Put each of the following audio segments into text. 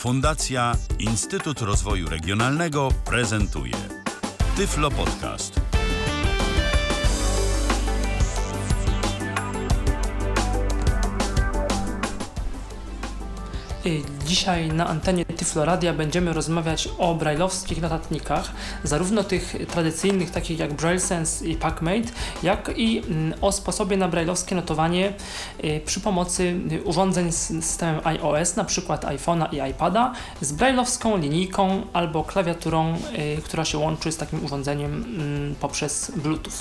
Fundacja Instytut Rozwoju Regionalnego prezentuje Tyflo Podcast. Y, Dzisiaj na antenie Tyfloradia będziemy rozmawiać o brajlowskich notatnikach, zarówno tych tradycyjnych, takich jak BrailleSense i PackMate, jak i mm, o sposobie na brajlowskie notowanie y, przy pomocy y, urządzeń z systemem iOS, przykład iPhone'a i iPada, z brajlowską linijką albo klawiaturą, y, która się łączy z takim urządzeniem mm, poprzez Bluetooth.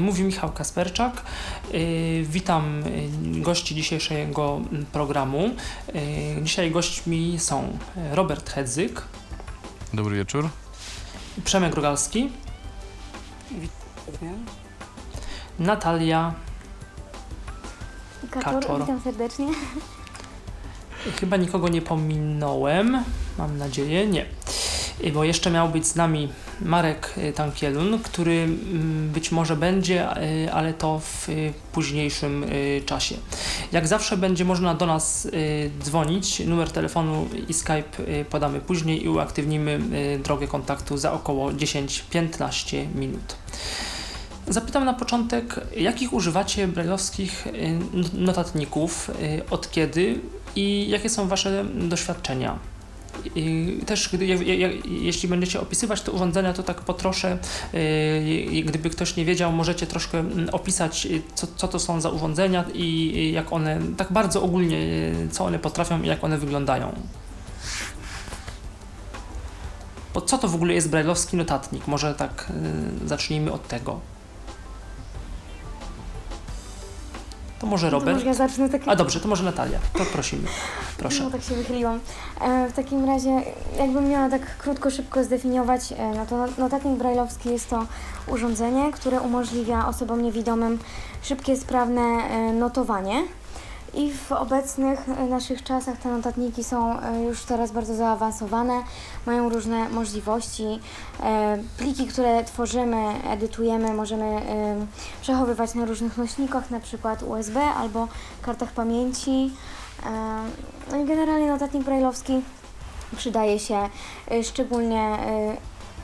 Mówi Michał Kasperczak. Witam gości dzisiejszego mm, programu. Dzisiaj gośćmi są Robert Hedzyk, Dobry wieczór. Przemek Rogalski, Natalia, Kaczor, Kaczor. witam serdecznie. chyba nikogo nie pominąłem, mam nadzieję, nie. Y, Bo jeszcze miał być z nami Marek y, Tankielun, który mm, być może będzie, y, ale to w późniejszym czasie. Jak zawsze będzie można do nas dzwonić. Numer telefonu i Skype podamy później i uaktywnimy drogę kontaktu za około 10-15 minut. Zapytam na początek, jakich używacie brajlowskich notatników, od kiedy i jakie są Wasze doświadczenia? I też, jeśli będziecie opisywać te urządzenia, to tak po trosze, y, gdyby ktoś nie wiedział, możecie troszkę mm, opisać, y, co, co to są za urządzenia i jak one, tak bardzo ogólnie, y, co one potrafią i jak one wyglądają. Bo co to w ogóle jest brajlowski notatnik? Może tak zacznijmy od tego. To może No To Robert? może ja zacznę tak. A dobrze, to może Natalia. To prosimy. Proszę. No tak się wychyliłam. E, w takim razie, jakbym miała tak krótko, szybko zdefiniować, e, no to notatnik brajlowski jest to urządzenie, które umożliwia osobom niewidomym szybkie, sprawne e, notowanie. I w obecnych e, naszych czasach te notatniki są e, już teraz bardzo zaawansowane, mają różne możliwości. E, Pliki, które tworzymy, edytujemy, możemy przechowywać na różnych nośnikach, na przykład USB albo kartach pamięci. No i generalnie notatnik brajlowski przydaje się szczególnie,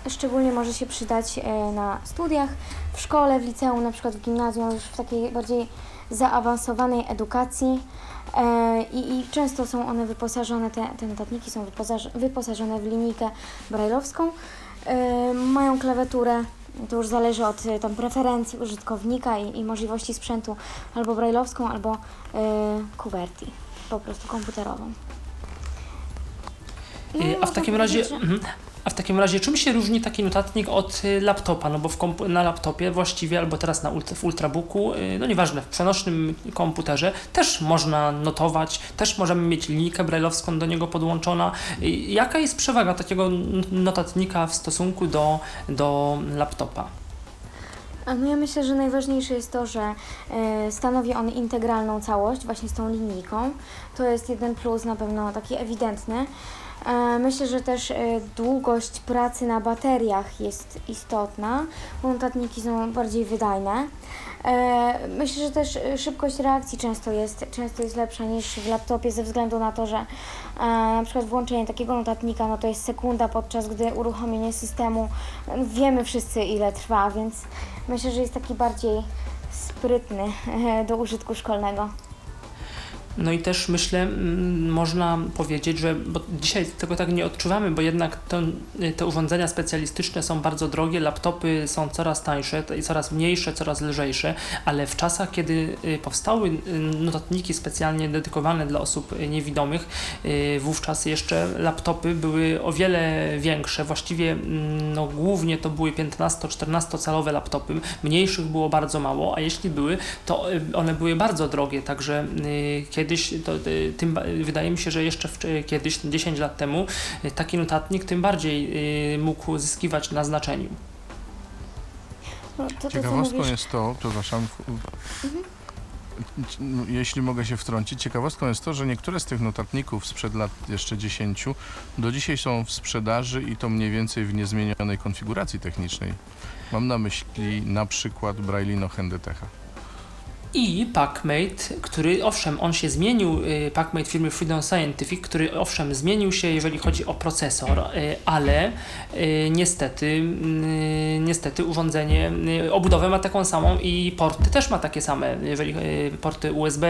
szczególnie może się przydać na studiach, w szkole, w liceum, na przykład w gimnazjum, już w takiej bardziej zaawansowanej edukacji. E, I, I często są one wyposażone, te, te notatniki są wyposaż, wyposażone w linijkę brajlowską. E, Mają klawiaturę, to już zależy od e, tam preferencji użytkownika i, i możliwości sprzętu, albo brajlowską, albo e, QWERTY, po prostu komputerową. No, Y, A w takim razie, powiedzieć, że-. A w takim razie czym się różni taki notatnik od y, laptopa? No bo w kompu- na laptopie właściwie albo teraz na ult- w ultrabooku, y, no nieważne, w przenośnym komputerze też można notować, też możemy mieć linijkę brailleowską do niego podłączona. Y, Jaka jest przewaga takiego notatnika w stosunku do, do laptopa? No ja myślę, że najważniejsze jest to, że e, stanowi on integralną całość właśnie z tą linijką. To jest jeden plus na pewno taki ewidentny. E, myślę, że też e, długość pracy na bateriach jest istotna, bo notatniki są bardziej wydajne. E, myślę, że też szybkość reakcji często jest, często jest lepsza niż w laptopie ze względu na to, że na przykład włączenie takiego notatnika no to jest sekunda, podczas gdy uruchomienie systemu no, wiemy wszyscy ile trwa, więc myślę, że jest taki bardziej sprytny do użytku szkolnego. No i też myślę, można powiedzieć, że bo dzisiaj tego tak nie odczuwamy, bo jednak to, te urządzenia specjalistyczne są bardzo drogie, laptopy są coraz tańsze i coraz mniejsze, coraz lżejsze, ale w czasach, kiedy y, powstały y, notatniki specjalnie dedykowane dla osób y, niewidomych, y, wówczas jeszcze laptopy były o wiele większe. Właściwie no, głównie to były 15-14 calowe laptopy, mniejszych było bardzo mało, a jeśli były, to y, one były bardzo drogie, także y, kiedyś, to, y, tym, wydaje mi się, że jeszcze w, kiedyś, 10 lat temu, y, taki notatnik tym bardziej y, mógł zyskiwać na znaczeniu. No, to, to, Ciekawostką mówisz, jest to, przepraszam, w- no, jeśli mogę się wtrącić, ciekawostką jest to, że niektóre z tych notatników sprzed lat jeszcze 10 do dzisiaj są w sprzedaży i to mniej więcej w niezmienionej konfiguracji technicznej. Mam na myśli na przykład Braille'ino Hendetecha. I PackMate, który owszem, on się zmienił, y, PackMate firmy Freedom Scientific, który owszem zmienił się, jeżeli chodzi o procesor, y, ale y, niestety, y, niestety urządzenie, obudowę ma taką samą i porty też ma takie same, jeżeli porty USB,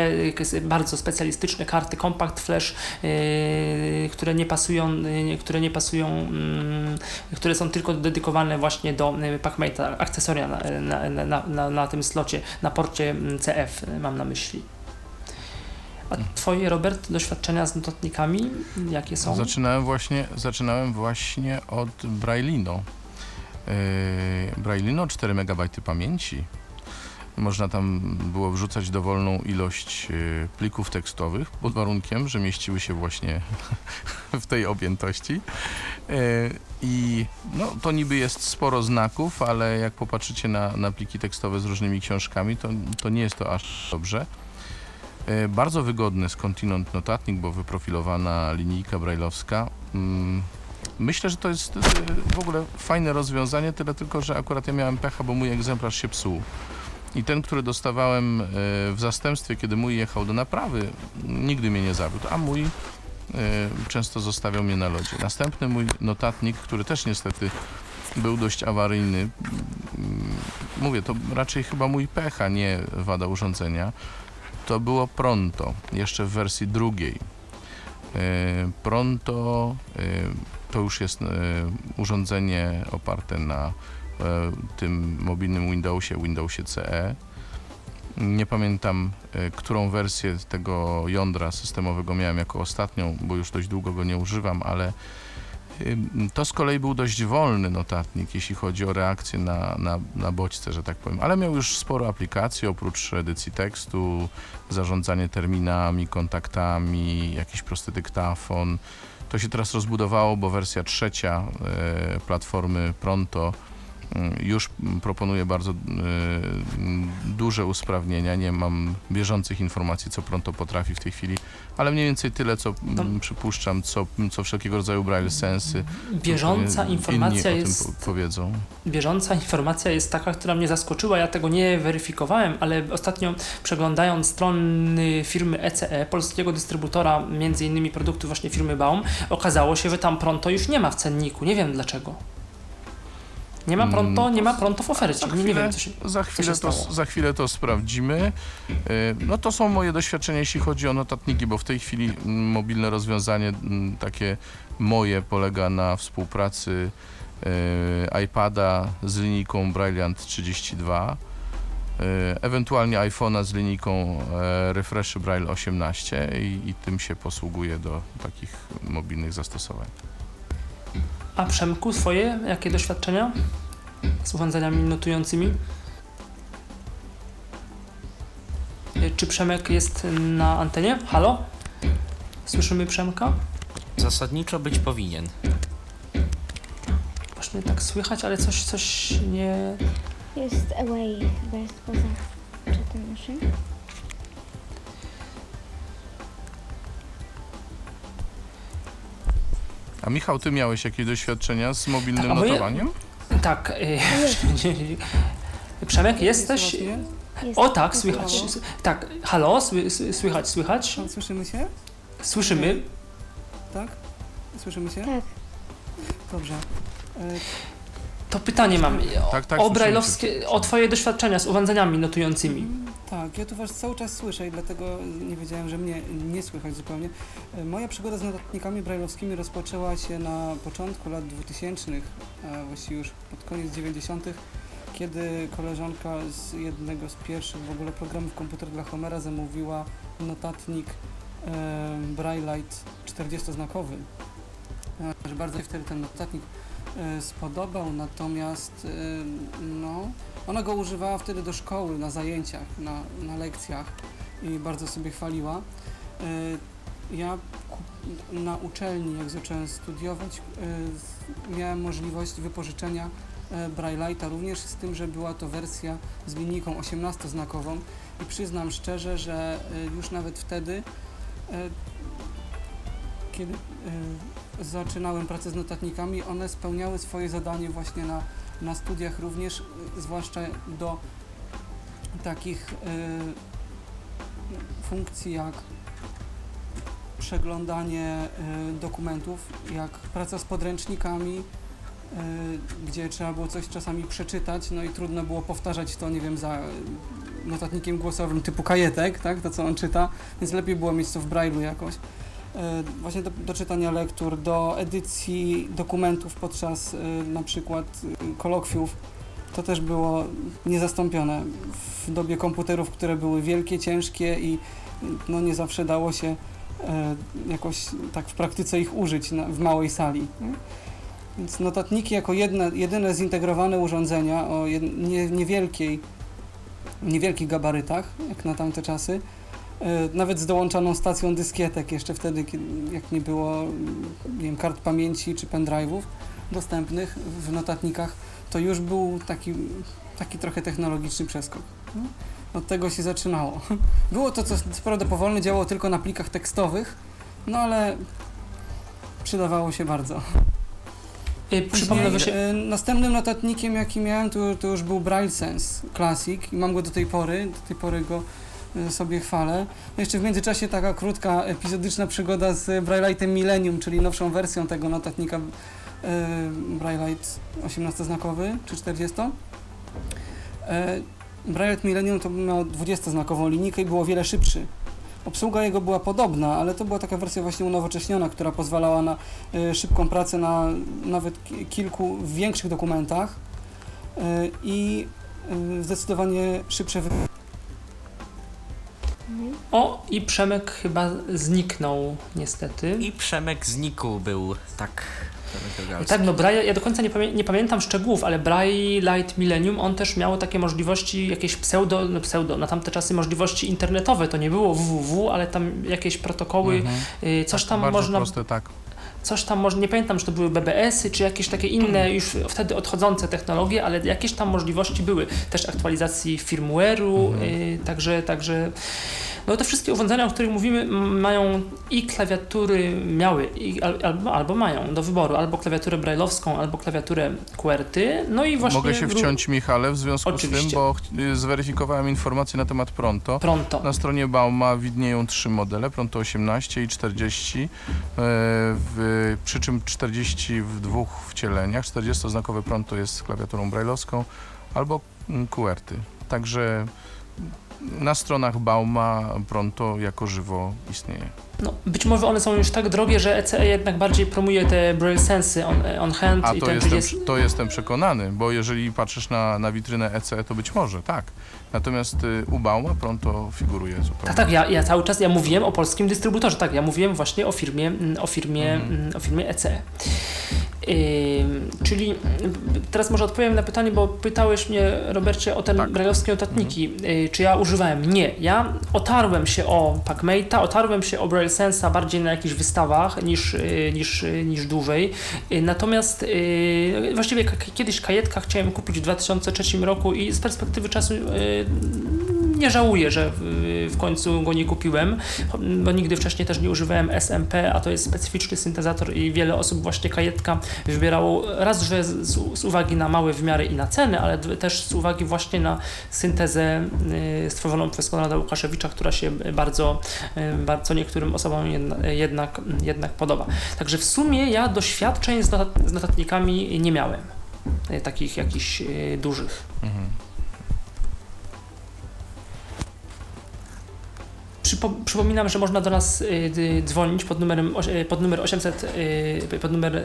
bardzo specjalistyczne karty Compact Flash, które nie pasują, które nie pasują, mm, które są tylko dedykowane właśnie do PackMate'a, akcesoria na, na, na, na, na tym slocie, na porcie mm, Y, mam na myśli. A twoje, Robert, doświadczenia z notatnikami, jakie są? Zaczynałem właśnie, zaczynałem właśnie od Braille'ino. Yy, Braille'ino 4 MB pamięci. Można tam było wrzucać dowolną ilość yy, plików tekstowych pod warunkiem, że mieściły się właśnie w tej objętości. Yy, I no, to niby jest sporo znaków, ale jak popatrzycie na, na pliki tekstowe z różnymi książkami, to, to nie jest to aż dobrze. E, Bardzo wygodny skądinąd notatnik, bo wyprofilowana linijka brajlowska. Mm, Myślę, że to jest w ogóle fajne rozwiązanie, tyle tylko, że akurat ja miałem pecha, bo mój egzemplarz się psuł. I ten, który dostawałem e, w zastępstwie, kiedy mój jechał do naprawy, nigdy mnie nie zawiódł, a mój e, często zostawiał mnie na lodzie. Następny mój notatnik, który też niestety był dość awaryjny, mówię, to raczej chyba mój pecha, nie wada urządzenia, to było Pronto, jeszcze w wersji drugiej. E, Pronto to już jest urządzenie oparte na tym mobilnym Windowsie, Windowsie CE. Nie pamiętam, e, którą wersję tego jądra systemowego miałem jako ostatnią, bo już dość długo go nie używam, ale to z kolei był dość wolny notatnik, jeśli chodzi o reakcję na, na, na bodźce, że tak powiem, ale miał już sporo aplikacji, oprócz edycji tekstu, zarządzanie terminami, kontaktami, jakiś prosty dyktafon. To się teraz rozbudowało, bo wersja trzecia e, platformy Pronto już mm, proponuje bardzo e, mm, duże usprawnienia. Nie mam bieżących informacji, co Pronto potrafi w tej chwili, ale mniej więcej tyle, co mm, przypuszczam, co, co wszelkiego rodzaju braille sensy. Bieżąca informacja jest... powiedzą. Bieżąca informacja jest taka, która mnie zaskoczyła. Ja tego nie weryfikowałem, ale ostatnio przeglądając strony firmy ECE, polskiego dystrybutora między innymi produktów właśnie firmy Baum, okazało się, że tam Pronto już nie ma w cenniku. Nie wiem dlaczego. Nie ma Mm, Pronto, nie to ma Pronto w ofercie. za Nie, nie chwilę- wiem, co się... Za chwilę, się to, stało? za chwilę to sprawdzimy. E, No to są moje doświadczenia, jeśli chodzi o notatniki, bo w tej chwili mm, mobilne rozwiązanie mm, takie moje polega na współpracy e, iPada z linijką Brilliant 32, e, ewentualnie iPhone'a z linijką e, Refresh Braille 18 i, i tym się posługuje do takich mobilnych zastosowań. A Przemku, swoje jakie doświadczenia z urządzeniami notującymi? Y, Czy Przemek jest na antenie? Halo? Słyszymy Przemka? Zasadniczo być powinien. Właśnie tak słychać, ale coś, coś nie... Jest away, chyba jest poza czatem naszym. A Michał, ty miałeś jakieś doświadczenia z mobilnym Tak, notowaniem? Tak. Y, Przemek, jesteś... Jest O tak, słychać. Tak, halo, sły, sły- słychać, słychać. A, Słyszymy się? Słyszymy. Tak? Słyszymy się? Tak. Dobrze. To pytanie mam. O, Tak, tak, o brajlowskie, o twoje doświadczenia z urządzeniami notującymi. tak, ja tu was cały czas słyszę i dlatego nie wiedziałem, że mnie nie słychać zupełnie. E, Moja przygoda z notatnikami brajlowskimi rozpoczęła się na początku lat 2000, a właściwie już pod koniec 90., kiedy koleżanka z jednego z pierwszych w ogóle programów komputer dla Homera zamówiła notatnik e, Braillite 40-znakowy. E, że bardzo wtedy ten notatnik spodobał, natomiast e, no, ona go używała wtedy do szkoły, na zajęciach, na, na lekcjach i bardzo sobie chwaliła. E, Ja na uczelni, jak zacząłem studiować, e, miałem możliwość wypożyczenia e, Braille'a również z tym, że była to wersja z linijką 18-znakową i przyznam szczerze, że e, już nawet wtedy, e, kiedy e, zaczynałem pracę z notatnikami, one spełniały swoje zadanie właśnie na, na studiach również, zwłaszcza do takich y, funkcji jak przeglądanie y, dokumentów, jak praca z podręcznikami, y, gdzie trzeba było coś czasami przeczytać, no i trudno było powtarzać to, nie wiem, za notatnikiem głosowym typu kajetek, tak, to co on czyta, więc lepiej było mieć to w Braille'u jakoś. Y, Właśnie do, do czytania lektur, do edycji dokumentów podczas y, na przykład y, kolokwiów, to też było niezastąpione w dobie komputerów, które były wielkie, ciężkie i no, nie zawsze dało się e, jakoś tak w praktyce ich użyć na, w małej sali. Więc notatniki jako jedne, jedyne zintegrowane urządzenia o jed, nie, niewielkiej, niewielkich gabarytach, jak na tamte czasy, e, nawet z dołączaną stacją dyskietek, jeszcze wtedy, jak nie było nie wiem, kart pamięci czy pendrive'ów dostępnych w notatnikach, to już był taki, taki trochę technologiczny przeskok. nie? Od tego się zaczynało. Było to, co, prawda powolne, działało tylko na plikach tekstowych, no ale przydawało się bardzo. Przypomnę, że się... Później, e, następnym notatnikiem, jaki miałem, to, to już był Braille Sense Classic i mam go do tej pory, do tej pory go e, sobie chwalę. No Jeszcze w międzyczasie taka krótka, epizodyczna przygoda z Braille'item Millennium, czyli nowszą wersją tego notatnika e, Braille'ite 18-znakowy czy 40. E, Braille'ite Millennium to miał 20-znakową linijkę i był o wiele szybszy. Obsługa jego była podobna, ale to była taka wersja właśnie unowocześniona, która pozwalała na szybką pracę na nawet ki- kilku większych dokumentach i zdecydowanie szybsze wy- Mhm. O, i Przemek chyba zniknął niestety. I Przemek znikł był tak. Tak, no Braille, ja do końca nie, pamię nie pamiętam szczegółów, ale Braille Light Millennium, on też miał takie możliwości, jakieś pseudo, no pseudo, na tamte czasy możliwości internetowe, to nie było www, ale tam jakieś protokoły, Mhm. y, coś tam Bardzo można, proste, tak. coś tam może, nie pamiętam, czy to były BBS-y, czy jakieś takie inne już wtedy odchodzące technologie, ale jakieś tam możliwości były, też aktualizacji firmware'u, Mhm. y, także, także no te wszystkie urządzenia, o których mówimy, mają i klawiatury, miały, i, al, albo, albo mają do wyboru, albo klawiaturę brailleowską, albo klawiaturę QWERTY, no i właśnie... Mogę się wciąć, Michale, w związku z tym, Oczywiście. bo y, zweryfikowałem informacje na temat Pronto. Pronto. Na stronie Bauma widnieją trzy modele, Pronto 18 i 40, e, w, przy czym 40 w dwóch wcieleniach. 40-znakowe Pronto jest z klawiaturą brailleowską albo mm, QWERTY. Także na stronach Bauma Pronto jako żywo istnieje. No, być może one są już tak drogie, że ECE jednak bardziej promuje te Braille Sensy on, on hand A i to ten jestem, 30... to jestem przekonany, bo jeżeli patrzysz na, na witrynę ECE, to być może, tak. Natomiast y, u Bauma Pronto figuruje zupełnie. Tak, tak, ja, ja cały czas ja mówiłem o polskim dystrybutorze, tak, ja mówiłem właśnie o firmie, mm, o firmie, Mhm. mm, o firmie ECE. Czyli teraz może odpowiem na pytanie, bo pytałeś mnie, Robercie, o ten Tak. brajlowskie notatniki. Y, czy ja używałem? Nie. Ja otarłem się o PacMate'a, otarłem się o Braille Sensa bardziej na jakichś wystawach niż, y, niż, niż dłużej. Y, natomiast właściwie kiedyś kajetka chciałem kupić w 2003 roku i z perspektywy czasu nie żałuję, że w, końcu go nie kupiłem, bo nigdy wcześniej też nie używałem SMP, a to jest specyficzny syntezator i wiele osób właśnie kajetka wybierało raz, że z, z- uwagi na małe wymiary i na ceny, ale też z uwagi właśnie na syntezę y, stworzoną przez Konrada Łukaszewicza, która się bardzo, y, bardzo niektórym osobom jedna, jednak, jednak podoba. Także w sumie ja doświadczeń z, notat, z notatnikami nie miałem, y, takich jakichś dużych. Mhm. Przypominam, że można do nas y, dzwonić pod numerem y, pod numer 800 y, pod numer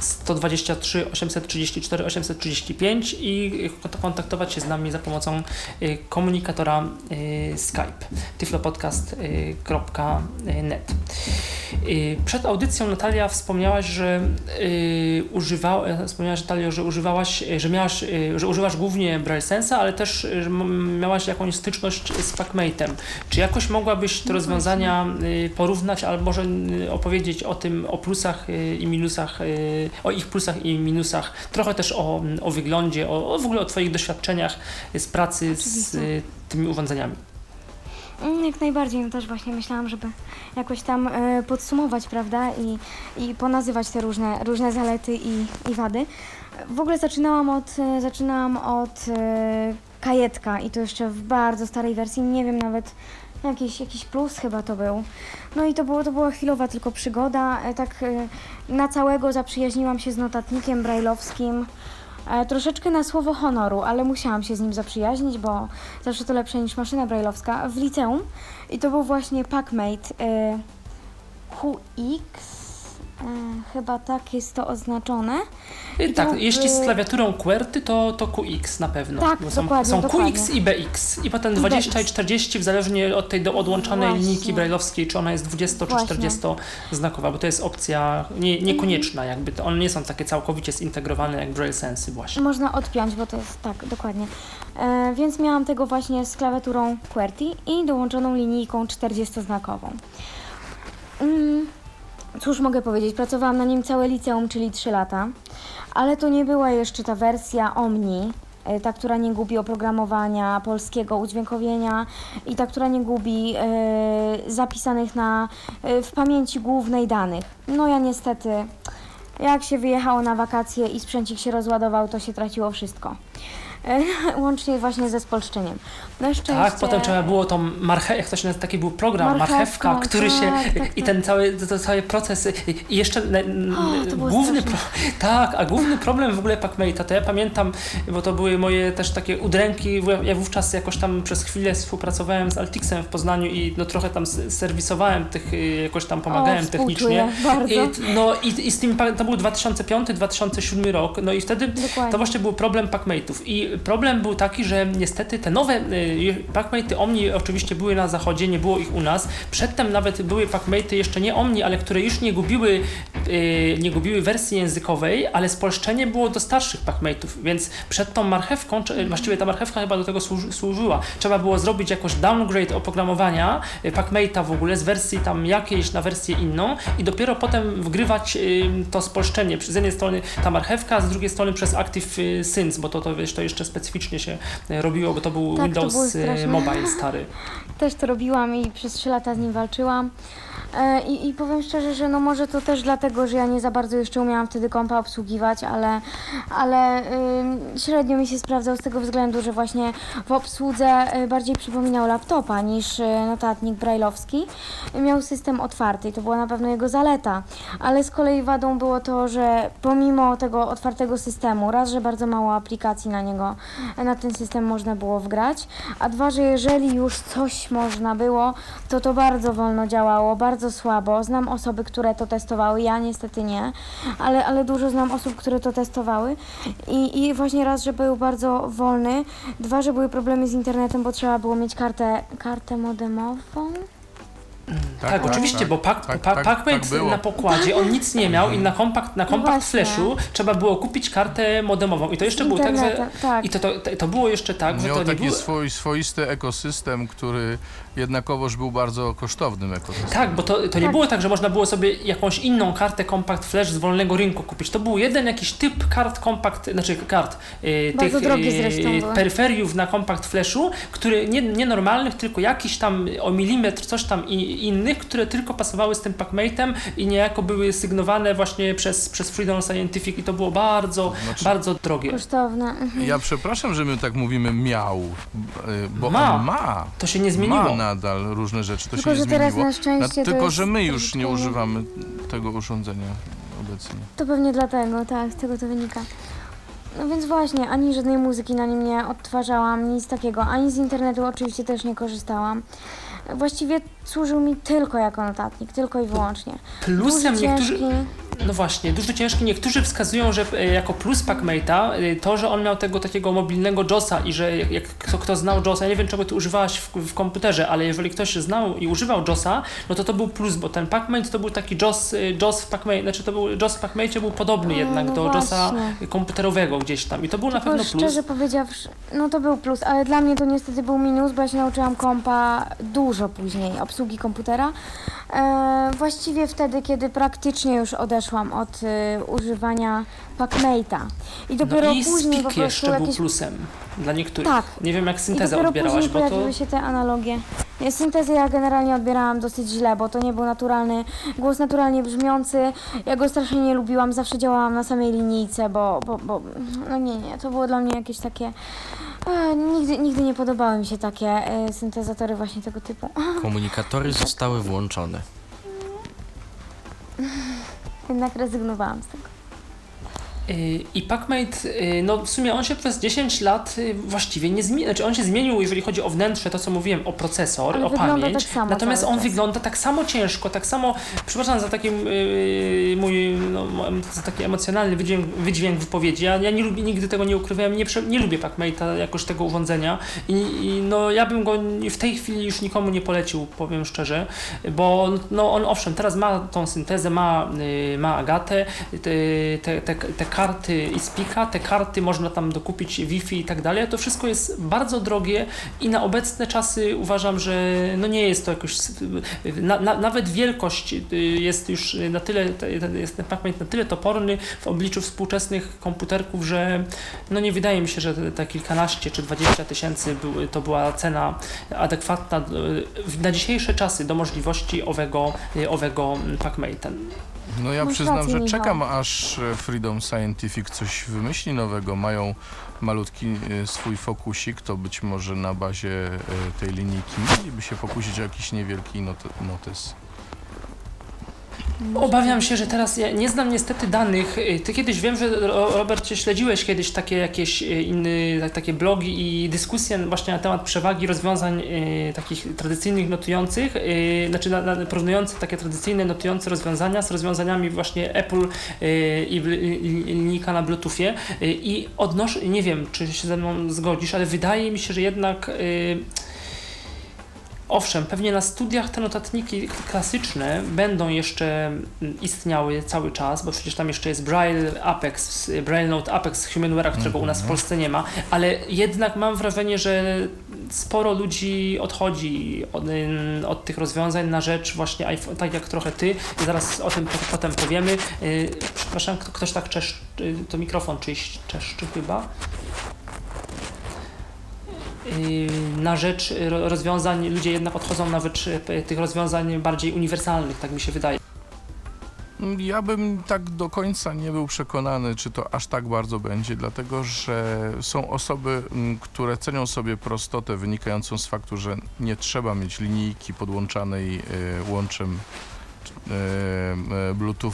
123 834 835 i kont- kontaktować się z nami za pomocą y, komunikatora y, Skype tyflopodcast.net. Y, Przed audycją Natalia wspomniałaś, że używa, wspomniałaś Natalio, że używałaś, że miałaś, że używasz głównie Braille Sensa, ale też miałaś jakąś styczność z PacMate'em. Czy jakoś mogłabyś te No rozwiązania porównać, albo może opowiedzieć o tym, o plusach i minusach, o ich plusach i minusach, trochę też o, o wyglądzie, o, o w ogóle o Twoich doświadczeniach z pracy z Oczywiście. y, tymi urządzeniami. Mm, Jak najbardziej, no też właśnie myślałam, żeby jakoś tam e, podsumować, prawda, i, i ponazywać te różne, różne zalety i, i wady. W ogóle zaczynałam od, e, zaczynałam od e, kajetka i to jeszcze w bardzo starej wersji, nie wiem nawet jakiś, jakiś plus chyba to był. No i to, było, to była chwilowa tylko przygoda. E, tak e, na całego zaprzyjaźniłam się z notatnikiem brajlowskim. E, troszeczkę na słowo honoru, ale musiałam się z nim zaprzyjaźnić, bo zawsze to lepsze niż maszyna brajlowska w liceum. I to był właśnie PacMate e, QX. E, chyba tak jest to oznaczone. Y, I tak, to, jeśli z klawiaturą QWERTY, to, to QX na pewno. Tak, Bo są, dokładnie, są dokładnie. QX i BX. I potem I 20 i BX. 40, w zależnie od tej do odłączanej Właśnie. linijki brajlowskiej, czy ona jest 20 czy Właśnie. 40 znakowa, bo to jest opcja nie, niekonieczna jakby. To one nie są takie całkowicie zintegrowane jak Braille Sensy właśnie. Można odpiąć, bo to jest tak, dokładnie. E, więc miałam tego właśnie z klawiaturą QWERTY i dołączoną linijką 40-znakową. Mm, cóż mogę powiedzieć, pracowałam na nim całe liceum, czyli 3 lata, ale to nie była jeszcze ta wersja Omni, e, ta, która nie gubi oprogramowania, polskiego udźwiękowienia i ta, która nie gubi e, zapisanych na, e, w pamięci głównej danych. No ja niestety, jak się wyjechało na wakacje i sprzęcik się rozładował, to się traciło wszystko. Łącznie właśnie ze spolszczeniem. Na szczęście... Tak, potem trzeba było tą marchewkę, jak to się nazywa, taki był program, Marchewką, marchewka, który się, tak, tak, i tak. ten cały, to, to cały proces, i jeszcze O, główny, pro, tak, a główny problem w ogóle PacMate'a, to ja pamiętam, bo to były moje też takie udręki, ja- wówczas jakoś tam przez chwilę współpracowałem z Altixem w Poznaniu i no trochę tam serwisowałem tych, y, jakoś tam pomagałem o, technicznie. Bardzo. I, no i, i z tym, to był 2005-2007 rok, no i wtedy Dokładnie. to właśnie był problem Packmate'ów. I problem był taki, że niestety te nowe y, Packmate'y Omni oczywiście były na zachodzie, nie było ich u nas. Przedtem nawet były Packmate'y jeszcze nie Omni, ale które już nie gubiły, y, nie gubiły wersji językowej, ale spolszczenie było do starszych Packmate'ów, więc przed tą marchewką, czy, właściwie ta marchewka chyba do tego służy, służyła. Trzeba było zrobić jakoś downgrade oprogramowania y, Packmate'a w ogóle z wersji tam jakiejś na wersję inną i dopiero potem wgrywać y, to spolszczenie. Z jednej strony ta marchewka, a z drugiej strony przez Active y, Sync, bo to, to, wiesz, to jeszcze specyficznie się y, robiło, bo to był Tak, Windows było y, straszne. Mobile stary. Też to robiłam i przez 3 lata z nim walczyłam. E, I, I powiem szczerze, że no może to też dlatego, że ja nie za bardzo jeszcze umiałam wtedy kompa obsługiwać, ale, ale ym, średnio mi się sprawdzał z tego względu, że właśnie w obsłudze y, bardziej przypominał laptopa niż y, notatnik brajlowski. Miał system otwarty i to była na pewno jego zaleta, ale z kolei wadą było to, że pomimo tego otwartego systemu, raz, że bardzo mało aplikacji na niego, na ten system można było wgrać, a dwa, że jeżeli już coś można było, to to bardzo wolno działało, bardzo słabo. Znam osoby, które to testowały, ja niestety nie, ale, ale dużo znam osób, które to testowały i, i właśnie raz, że był bardzo wolny, dwa, że były problemy z internetem, bo trzeba było mieć kartę, kartę modemową. Tak, oczywiście, bo Pac, tak, pa, tak, tak było. na pokładzie, on nic nie miał i na kompakt, na No kompakt właśnie. flashu trzeba było kupić kartę modemową. I to jeszcze było tak, że... tak. I to, to, to było jeszcze tak, że Miał to nie taki było... swój, swoisty ekosystem, który jednakowoż był bardzo kosztownym ekosystemem. Tak, bo to, to nie Tak. było tak, że można było sobie jakąś inną kartę Compact Flash z wolnego rynku kupić. To był jeden jakiś typ kart Compact, znaczy kart, yy, Bardzo tych były. peryferiów na Compact Flashu, który nie, nie normalnych, tylko jakiś tam o milimetr, coś tam i, innych, które tylko pasowały z tym PacMate'em i niejako były sygnowane właśnie przez, przez Freedom Scientific i to było bardzo, Znaczy- bardzo drogie. Kosztowne. mhm. Ja przepraszam, że my tak mówimy miał, y, bo Ma. on ma. To się nie zmieniło. Ma nadal różne rzeczy, to Tylko, się nie że teraz zmieniło. na szczęście to tylko, jest że my już nie używamy tego urządzenia obecnie. To pewnie dlatego, tak, z tego to wynika. No więc właśnie, ani żadnej muzyki na nim nie odtwarzałam, nic takiego, ani z internetu oczywiście też nie korzystałam. Właściwie służył mi tylko jako notatnik, tylko i wyłącznie. Plusem Duży, niektórzy... ciężki, No właśnie, dużo ciężki. Niektórzy wskazują, że e, jako plus Pacmate'a e, to, że on miał tego takiego mobilnego JOSa i że jak, kto, kto znał JOSa, ja nie wiem czego ty używałaś w, w komputerze, ale jeżeli ktoś znał i używał JOSa, no to to był plus, bo ten Pacmate to był taki JOS, e, JOS w Pacmate, znaczy to był JOS w Pacmate był podobny A, jednak no do JOSa komputerowego gdzieś tam i to był na pewno plus. szczerze powiedziawszy, no to był plus, ale dla mnie to niestety był minus, bo ja się nauczyłam kompa dużo później, obsługi komputera. E, właściwie wtedy, kiedy praktycznie już odeszłam od y, używania PacMate'a. I dopiero no i później po prostu jeszcze był jakieś... plusem dla niektórych. Tak. Nie wiem jak syntezę odbierałaś, później bo to... się te analogie. Nie, Syntezę ja generalnie odbierałam dosyć źle, bo to nie był naturalny, głos naturalnie brzmiący. Ja go strasznie nie lubiłam, zawsze działałam na samej linijce, bo, bo, bo no nie, nie, to było dla mnie jakieś takie... E, nigdy, nigdy nie podobały mi się takie e, syntezatory właśnie tego typu. Komunikatory zostały włączone. Jednak rezygnowałam z tego. Y, I PacMate, y, no w sumie on się przez 10 lat y, właściwie nie zmienił, znaczy on się zmienił, jeżeli chodzi o wnętrze, to co mówiłem, o procesor, Ale o pamięć, tak samo natomiast on czas. wygląda tak samo ciężko, tak samo, przepraszam za taki yy, mój, no, za taki emocjonalny wydźwięk, wydźwięk wypowiedzi, ja, ja nie lubię, nigdy tego nie ukrywałem, nie, nie lubię PacMate'a, jakoś tego urządzenia I, i no ja bym go w tej chwili już nikomu nie polecił, powiem szczerze, bo no on owszem, teraz ma tą syntezę, ma, y, ma Agatę, te, te, te, te karty i Spika, te karty można tam dokupić Wi-Fi i tak dalej, to wszystko jest bardzo drogie i na obecne czasy uważam, że no nie jest to jakoś, na, na, nawet wielkość y, jest już na tyle, jest PacMate na tyle toporny w obliczu współczesnych komputerków, że no nie wydaje mi się, że te, kilkanaście czy dwadzieścia tysięcy to była cena adekwatna y, na dzisiejsze czasy do możliwości owego, y, owego PacMate'a. No ja Masz przyznam, rację, że Michał. czekam aż e, Freedom Scientific coś wymyśli nowego. Mają malutki e, swój fokusik, to być może na bazie e, tej linijki mogliby się pokusić o jakiś niewielki not- notes. Obawiam się, że teraz ja nie znam niestety danych. Y, Ty kiedyś wiem, że Ro- Robert śledziłeś kiedyś takie jakieś y, inne tak- takie blogi i dyskusje właśnie na temat przewagi rozwiązań y, takich tradycyjnych notujących, znaczy na, na, porównujących takie tradycyjne notujące rozwiązania z rozwiązaniami właśnie Apple i, linijka na Bluetoothie i odnoszę, nie wiem czy się ze mną zgodzisz, ale wydaje mi się, że jednak y, Owszem, pewnie na studiach te notatniki klasyczne będą jeszcze istniały cały czas, bo przecież tam jeszcze jest Braille Apex, Braille Note Apex w Humanware'ach, którego u nas w Polsce nie ma, ale jednak mam wrażenie, że sporo ludzi odchodzi od, od tych rozwiązań na rzecz właśnie iPhone, tak jak trochę ty, i zaraz o tym po- potem powiemy. Yy, przepraszam, kto, ktoś tak czeszczy, to mikrofon czyś czeszczy chyba. Yy, na rzecz ro- rozwiązań, ludzie jednak odchodzą na rzecz y, tych rozwiązań bardziej uniwersalnych, tak mi się wydaje. Ja bym tak do końca nie był przekonany, czy to aż tak bardzo będzie, dlatego że są osoby, m, które cenią sobie prostotę wynikającą z faktu, że nie trzeba mieć linijki podłączanej e, łączem Bluetooth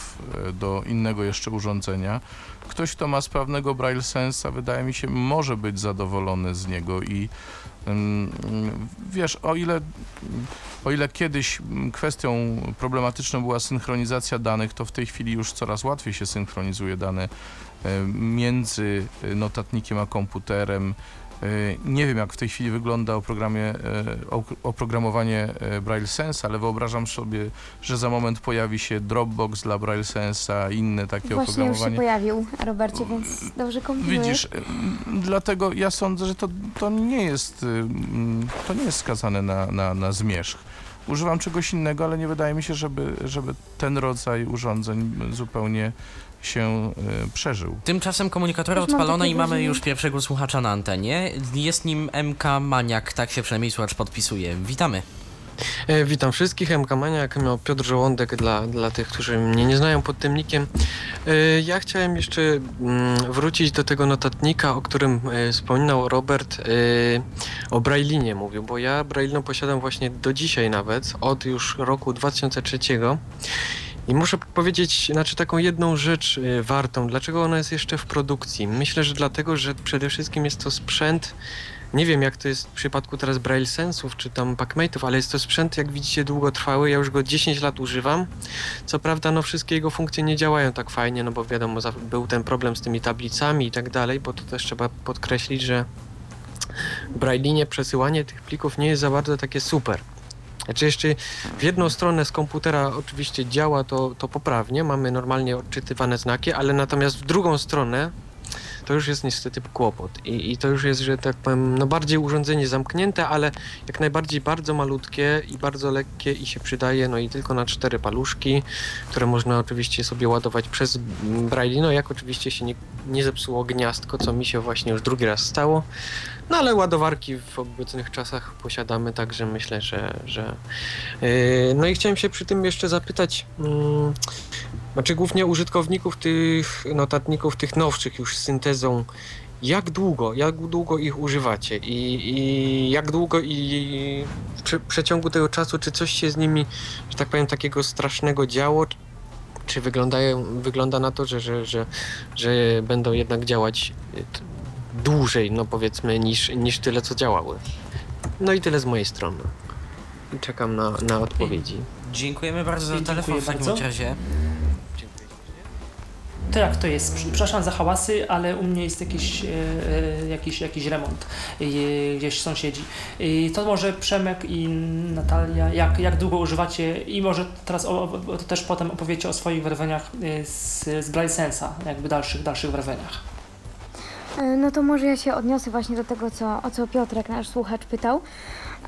do innego jeszcze urządzenia. Ktoś, kto ma sprawnego Braille Sensa, wydaje mi się, może być zadowolony z niego i mm, wiesz, o ile o ile kiedyś kwestią problematyczną była synchronizacja danych, to w tej chwili już coraz łatwiej się synchronizuje dane e, między e, notatnikiem a komputerem. E, Nie wiem, jak w tej chwili wygląda oprogramie, e, oprogramowanie e, Braille Sense, ale wyobrażam sobie, że za moment pojawi się Dropbox dla Braille Sensa, inne takie Właśnie już się oprogramowanie. pojawił, Robercie, więc dobrze kombinujesz. Widzisz, dlatego ja sądzę, że to, to nie jest to nie jest skazane na, na, na zmierzch. Używam czegoś innego, ale nie wydaje mi się, żeby, żeby ten rodzaj urządzeń zupełnie się y, przeżył. Tymczasem komunikatory Też takie i mamy już pierwszego słuchacza na antenie. Jest nim MK Maniak, tak się przynajmniej słuchacz podpisuje. Witamy. E, Witam wszystkich, MK Maniak, miał Piotr Żołądek dla, dla tych, którzy mnie nie znają pod tym nickiem. E, Ja chciałem jeszcze mm, wrócić do tego notatnika, o którym e, wspominał Robert, e, o Braillinie mówił, bo ja Braillino posiadam właśnie do dzisiaj nawet, od już roku 2003. I muszę powiedzieć, znaczy taką jedną rzecz e, wartą, dlaczego ona jest jeszcze w produkcji. Myślę, że dlatego, że przede wszystkim jest to sprzęt, nie wiem jak to jest w przypadku teraz Braille Sensów czy tam Pacmate'ów, ale jest to sprzęt jak widzicie długotrwały, ja już go 10 lat używam. Co prawda no wszystkie jego funkcje nie działają tak fajnie, no bo wiadomo był ten problem z tymi tablicami i tak dalej, bo to też trzeba podkreślić, że w Braillinie przesyłanie tych plików nie jest za bardzo takie super. Znaczy jeszcze w jedną stronę z komputera oczywiście działa to, to poprawnie, mamy normalnie odczytywane znaki, ale natomiast w drugą stronę to już jest niestety kłopot. I, I to już jest, że tak powiem, no bardziej urządzenie zamknięte, ale jak najbardziej bardzo malutkie i bardzo lekkie i się przydaje, no i tylko na cztery paluszki, które można oczywiście sobie ładować przez mm, Braille, no jak oczywiście się nie, nie zepsuło gniazdko, co mi się właśnie już drugi raz stało. No ale ładowarki w obecnych czasach posiadamy, także myślę, że. że yy, no i chciałem się przy tym jeszcze zapytać, mm, znaczy głównie użytkowników tych notatników, tych nowszych już z syntezą, jak długo, jak długo ich używacie i, i jak długo i w prze, przeciągu tego czasu, czy coś się z nimi, że tak powiem, takiego strasznego działo, czy wyglądają, wygląda na to, że, że, że, że będą jednak działać y, dłużej, no powiedzmy, niż, niż tyle, co działały. No i tyle z mojej strony. Czekam na, na odpowiedzi. Dziękujemy bardzo za Dziękuję telefon w takim bardzo. razie. To jak to jest? Przepraszam za hałasy, ale u mnie jest jakiś, e, e, jakiś, jakiś remont e, gdzieś sąsiedzi. E, to może Przemek i Natalia, jak, jak długo używacie i może teraz o, o, też potem opowiecie o swoich wrażeniach e, z, z Braille Sensa, jakby dalszych, dalszych wrażeniach. E, No to może ja się odniosę właśnie do tego, co, o co Piotrek, nasz słuchacz, pytał.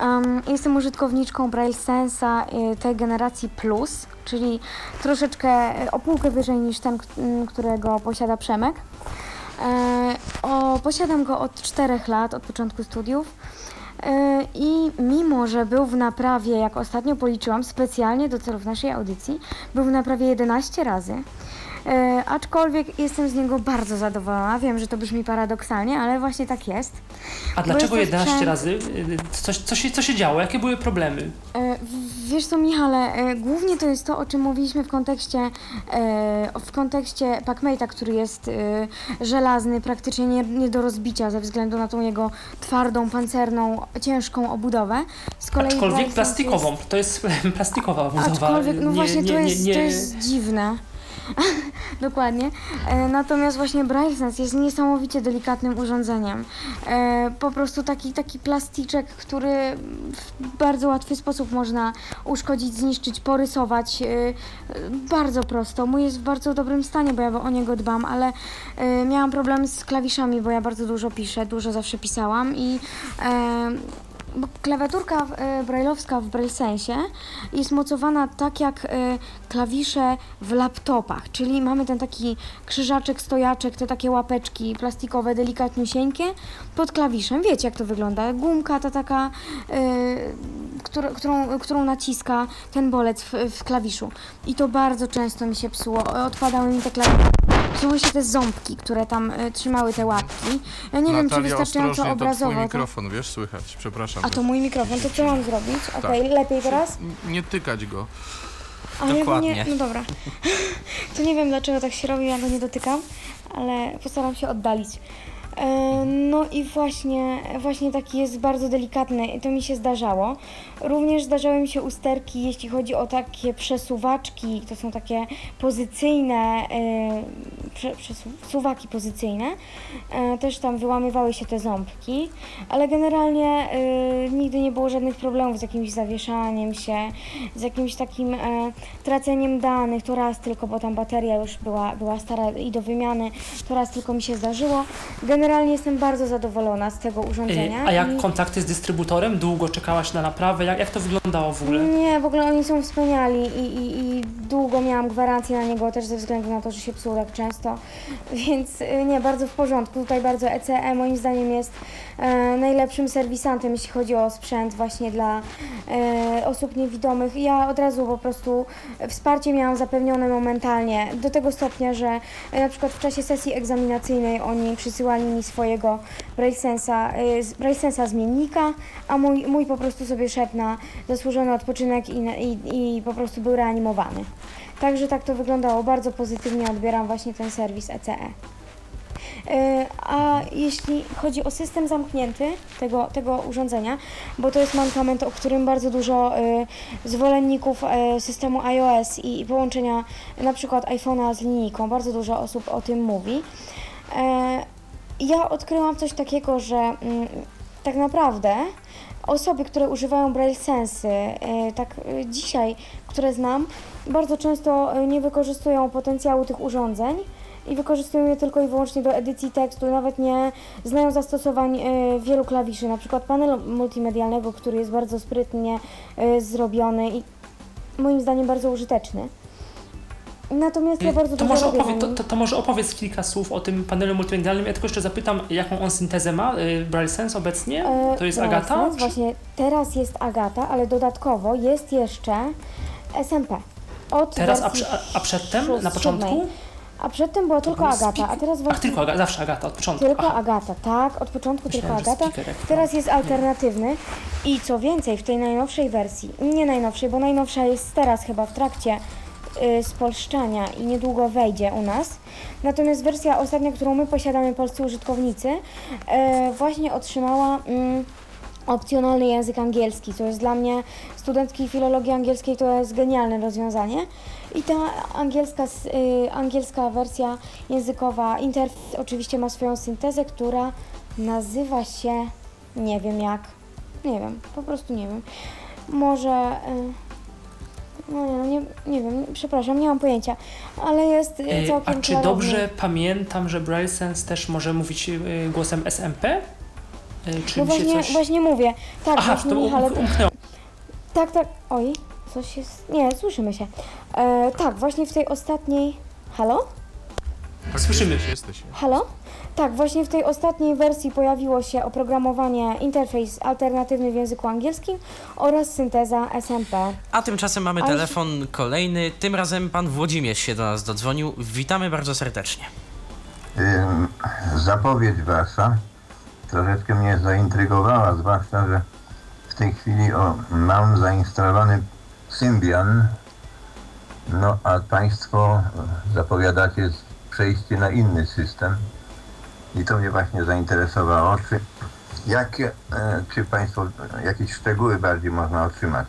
Um, jestem użytkowniczką Braille Sensa y, tej generacji Plus, czyli troszeczkę y, o półkę wyżej niż ten, którego posiada Przemek. E, o, posiadam go od 4 lat, od początku studiów. E, I mimo, że był w naprawie, jak ostatnio policzyłam, specjalnie do celów naszej audycji, był w naprawie 11 razy. E, aczkolwiek jestem z niego bardzo zadowolona. Wiem, że to brzmi paradoksalnie, ale właśnie tak jest. A dlaczego jest to 11 sprzęt- razy? E, Co, co, się, co się działo? Jakie były problemy? E, Wiesz co, Michale, e, głównie to jest to, o czym mówiliśmy w kontekście, w kontekście Packmate'a, który jest żelazny, praktycznie nie, nie do rozbicia ze względu na tą jego twardą, pancerną, ciężką obudowę. Z kolei Aczkolwiek plastikową. Jest, To jest plastikowa budowa. aczkolwiek, no Nie- właśnie, nie- to, jest, to jest dziwne. Dokładnie. E, natomiast właśnie BrailleSense jest niesamowicie delikatnym urządzeniem. E, po prostu taki, taki plasticzek, który w bardzo łatwy sposób można uszkodzić, zniszczyć, porysować. E, bardzo prosto. Mój jest w bardzo dobrym stanie, bo ja o niego dbam, ale e, miałam problem z klawiszami, bo ja bardzo dużo piszę, dużo zawsze pisałam i e, klawiaturka e, brailleowska w BrailleSensie jest mocowana tak jak e, klawisze w laptopach, czyli mamy ten taki krzyżaczek, stojaczek, te takie łapeczki plastikowe, delikatniusieńkie pod klawiszem. Wiecie jak to wygląda? Gumka ta taka, e, którą, którą naciska ten bolec w, w klawiszu. I to bardzo często mi się psuło. Odpadały mi te klawisze. Psuły się te ząbki, które tam e, trzymały te łapki. Ja nie wiem, czy Natalia, wystarczająco obrazowo. mikrofon, wiesz, słychać, przepraszam. A to mój mikrofon, to co mam zrobić? Okej, lepiej teraz? Nie tykać go. A ja go Dokładnie. nie, no dobra. To nie wiem dlaczego tak się robi, ja go nie dotykam, ale postaram się oddalić. E, No i właśnie, właśnie taki jest bardzo delikatny i to mi się zdarzało. Również zdarzały mi się usterki, jeśli chodzi o takie przesuwaczki, to są takie pozycyjne, e, prze, przesuwaki pozycyjne. E, Też tam wyłamywały się te ząbki, ale generalnie nigdy nie było żadnych problemów z jakimś zawieszaniem się, z jakimś takim traceniem danych, to raz tylko, bo tam bateria już była, była stara i do wymiany, to raz tylko mi się zdarzyło. Generalnie jestem bardzo zadowolona z tego urządzenia. E, A jak i- kontakty z dystrybutorem? Długo czekałaś na naprawę? Jak, jak to wyglądało w ogóle? Nie, w ogóle oni są wspaniali i, i, i długo miałam gwarancję na niego też ze względu na to, że się psuł tak często, więc y, nie, bardzo w porządku. Tutaj bardzo ECE moim zdaniem jest e, najlepszym serwisantem, jeśli chodzi o sprzęt właśnie dla e, osób niewidomych. Ja od razu po prostu wsparcie miałam zapewnione momentalnie, do tego stopnia, że e, na przykład w czasie sesji egzaminacyjnej oni przysyłali mi swojego BrailleSensa, e, BrailleSensa zmiennika, a mój, mój po prostu sobie szedł na zasłużony odpoczynek i, i, i po prostu był reanimowany. Także tak to wyglądało. Bardzo pozytywnie odbieram właśnie ten serwis E ECE. E, A jeśli chodzi o system zamknięty tego, tego urządzenia, bo to jest mankament, o którym bardzo dużo e, zwolenników e, systemu iOS i, połączenia na przykład iPhone'a z linijką, bardzo dużo osób o tym mówi. Ja odkryłam coś takiego, że mm, tak naprawdę osoby, które używają Braille Sensy, tak dzisiaj, które znam, bardzo często nie wykorzystują potencjału tych urządzeń i wykorzystują je tylko i wyłącznie do edycji tekstu, nawet nie znają zastosowań e, wielu klawiszy, na przykład panelu multimedialnego, który jest bardzo sprytnie e, zrobiony i moim zdaniem bardzo użyteczny. Natomiast ja bardzo Y, to, może opowie, to, to, to może opowiedz kilka słów o tym panelu multimedialnym. Ja tylko jeszcze zapytam, jaką on syntezę ma, y, Braille Sense obecnie? E, To jest Braille Agata? Sense, czy- Właśnie teraz jest Agata, ale dodatkowo jest jeszcze SMP. Od Teraz, a, a, przedtem, na początku? A przedtem była tylko Agata, a teraz Ach, właśnie tylko Agata, zawsze Agata, od początku. tylko Aha. Agata, tak, od początku tylko Myślałem, że Agata. speaker jak to. Teraz jest alternatywny i co więcej, w tej najnowszej wersji, nie najnowszej, bo najnowsza jest teraz chyba w trakcie y, spolszczania i niedługo wejdzie u nas. Natomiast wersja ostatnia, którą my posiadamy, polscy użytkownicy, e, właśnie otrzymała mm, opcjonalny język angielski, co jest dla mnie, studentki filologii angielskiej, to jest genialne rozwiązanie. I ta angielska, y, angielska wersja językowa, interfejs oczywiście ma swoją syntezę, która nazywa się, nie wiem jak, nie wiem, po prostu nie wiem. Może, y, no nie, no nie, nie wiem, przepraszam, nie mam pojęcia, ale jest y, całkiem A czy klarowny. dobrze pamiętam, że Braille Sense też może mówić głosem SMP? Czy No właśnie, coś... właśnie mówię, tak, Aha, właśnie to um, Michale, umknęło. Tak, tak. Oj, coś jest. Nie, słyszymy się. E, tak, właśnie w tej ostatniej. Halo? Tak, Słyszymy. Jesteś, jesteś. Halo? Tak, właśnie w tej ostatniej wersji pojawiło się oprogramowanie interfejs alternatywny w języku angielskim oraz synteza SMP. A tymczasem mamy Ale- telefon kolejny. Tym razem pan Włodzimierz się do nas dodzwonił. Witamy bardzo serdecznie. Ym, Zapowiedź wasza troszeczkę mnie zaintrygowała, zwłaszcza, że w tej chwili o, mam zainstalowany Symbian, no a państwo zapowiadacie przejście na inny system i to mnie właśnie zainteresowało. Czy, jakie, e, czy państwo jakieś szczegóły bardziej można otrzymać?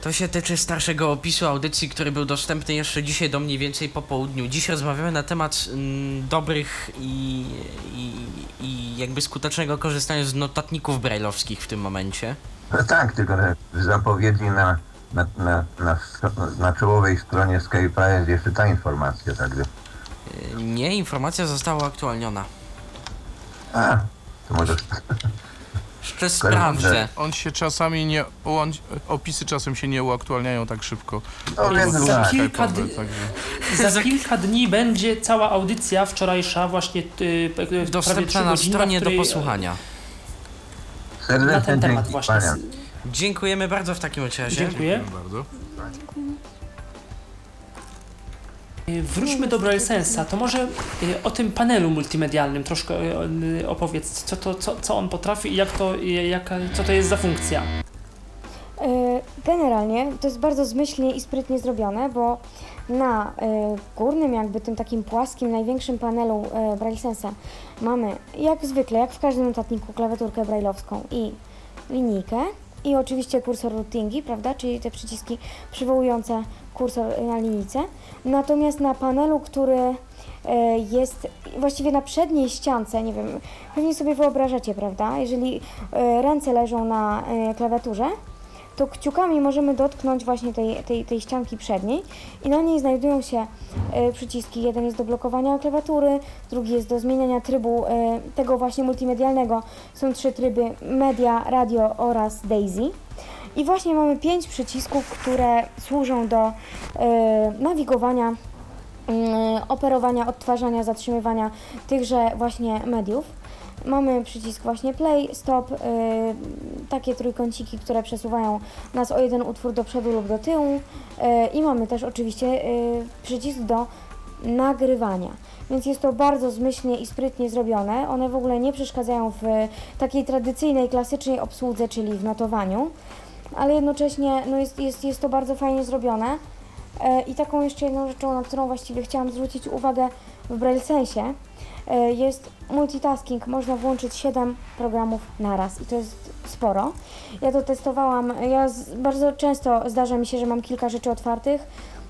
To się tyczy starszego opisu audycji, który był dostępny jeszcze dzisiaj do mniej więcej po południu. Dziś rozmawiamy na temat mm, dobrych i, i, i jakby skutecznego korzystania z notatników brajlowskich w tym momencie. No tak, tylko w zapowiedzi na, na, na, na, na czołowej stronie Skype'a jest jeszcze ta informacja, także... Y, Nie, informacja została uaktualniona. A, to może... Jeszcze sprawdzę. On się czasami nie. On, opisy czasem się nie uaktualniają tak szybko. No więc Za tak. kilka dni- także. Za kilka dni będzie cała audycja wczorajsza właśnie y, Dostępna na stronie do której, Na ten temat dzięki, właśnie. panie. Dziękujemy bardzo w takim razie. Dziękuję. bardzo. Y, Wróćmy do Braille Sensa. To może y, o tym panelu multimedialnym troszkę y, opowiedz, co, to, co, co on potrafi i jak to, y, jaka, co to jest za funkcja. E, Generalnie to jest bardzo zmyślnie i sprytnie zrobione, bo na e, górnym, jakby tym takim płaskim, największym panelu e, Braille Sensa mamy, jak zwykle, jak w każdym notatniku, klawiaturkę brailleowską i linijkę. I oczywiście kursor routingi, prawda, czyli te przyciski przywołujące kursor na linijce. Natomiast na panelu, który e, jest właściwie na przedniej ściance, nie wiem, pewnie sobie wyobrażacie, prawda, jeżeli e, ręce leżą na e, klawiaturze, to kciukami możemy dotknąć właśnie tej, tej, tej ścianki przedniej i na niej znajdują się e, przyciski. Jeden jest do blokowania klawiatury, drugi jest do zmieniania trybu e, tego właśnie multimedialnego. Są trzy tryby media, radio oraz Daisy. I właśnie mamy pięć przycisków, które służą do e, nawigowania, mm, operowania, odtwarzania, zatrzymywania tychże właśnie mediów. Mamy przycisk właśnie play, stop, y, takie trójkąciki, które przesuwają nas o jeden utwór do przodu lub do tyłu y, i mamy też oczywiście y, przycisk do nagrywania. Więc jest to bardzo zmyślnie i sprytnie zrobione. One w ogóle nie przeszkadzają w takiej tradycyjnej, klasycznej obsłudze, czyli w notowaniu, ale jednocześnie no jest, jest, jest to bardzo fajnie zrobione. E, I taką jeszcze jedną rzeczą, na którą właściwie chciałam zwrócić uwagę w Braille Sensie, jest multitasking. Można włączyć 7 programów naraz i to jest sporo. Ja to testowałam, ja z, bardzo często zdarza mi się, że mam kilka rzeczy otwartych,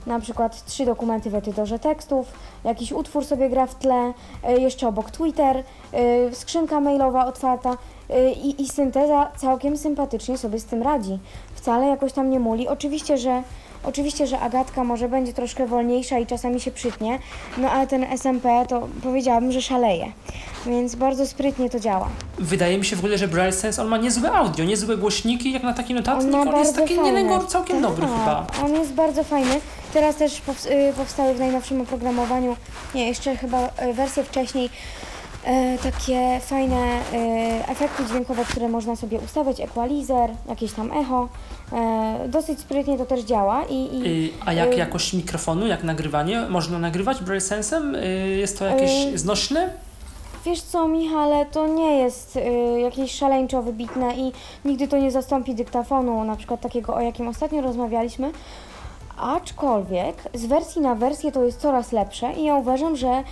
na przykład trzy dokumenty w edytorze tekstów, jakiś utwór sobie gra w tle, e, jeszcze obok Twitter, e, skrzynka mailowa otwarta e, i, i synteza całkiem sympatycznie sobie z tym radzi. Wcale jakoś tam nie muli. Oczywiście, że Oczywiście, że Agatka może będzie troszkę wolniejsza i czasami się przytnie, no ale ten SMP to powiedziałabym, że szaleje. Więc bardzo sprytnie to działa. Wydaje mi się w ogóle, że Braille Sense, on ma niezłe audio, niezłe głośniki, jak na taki notatnik, ma on, jest taki nielęgo całkiem dobry Tak, chyba. On jest bardzo fajny. Teraz też y, powstały w najnowszym oprogramowaniu, nie, jeszcze chyba y, wersje wcześniej, e, takie fajne e, efekty dźwiękowe, które można sobie ustawiać, equalizer, jakieś tam echo. E, dosyć sprytnie to też działa i, i A jak y- jakość mikrofonu, jak nagrywanie? Można nagrywać Braille Sensem? Y, Jest to jakieś Y- znośne? Wiesz co, Michale, to nie jest y, jakieś szaleńczo wybitne i nigdy to nie zastąpi dyktafonu, na przykład takiego, o jakim ostatnio rozmawialiśmy. Aczkolwiek z wersji na wersję to jest coraz lepsze i ja uważam, że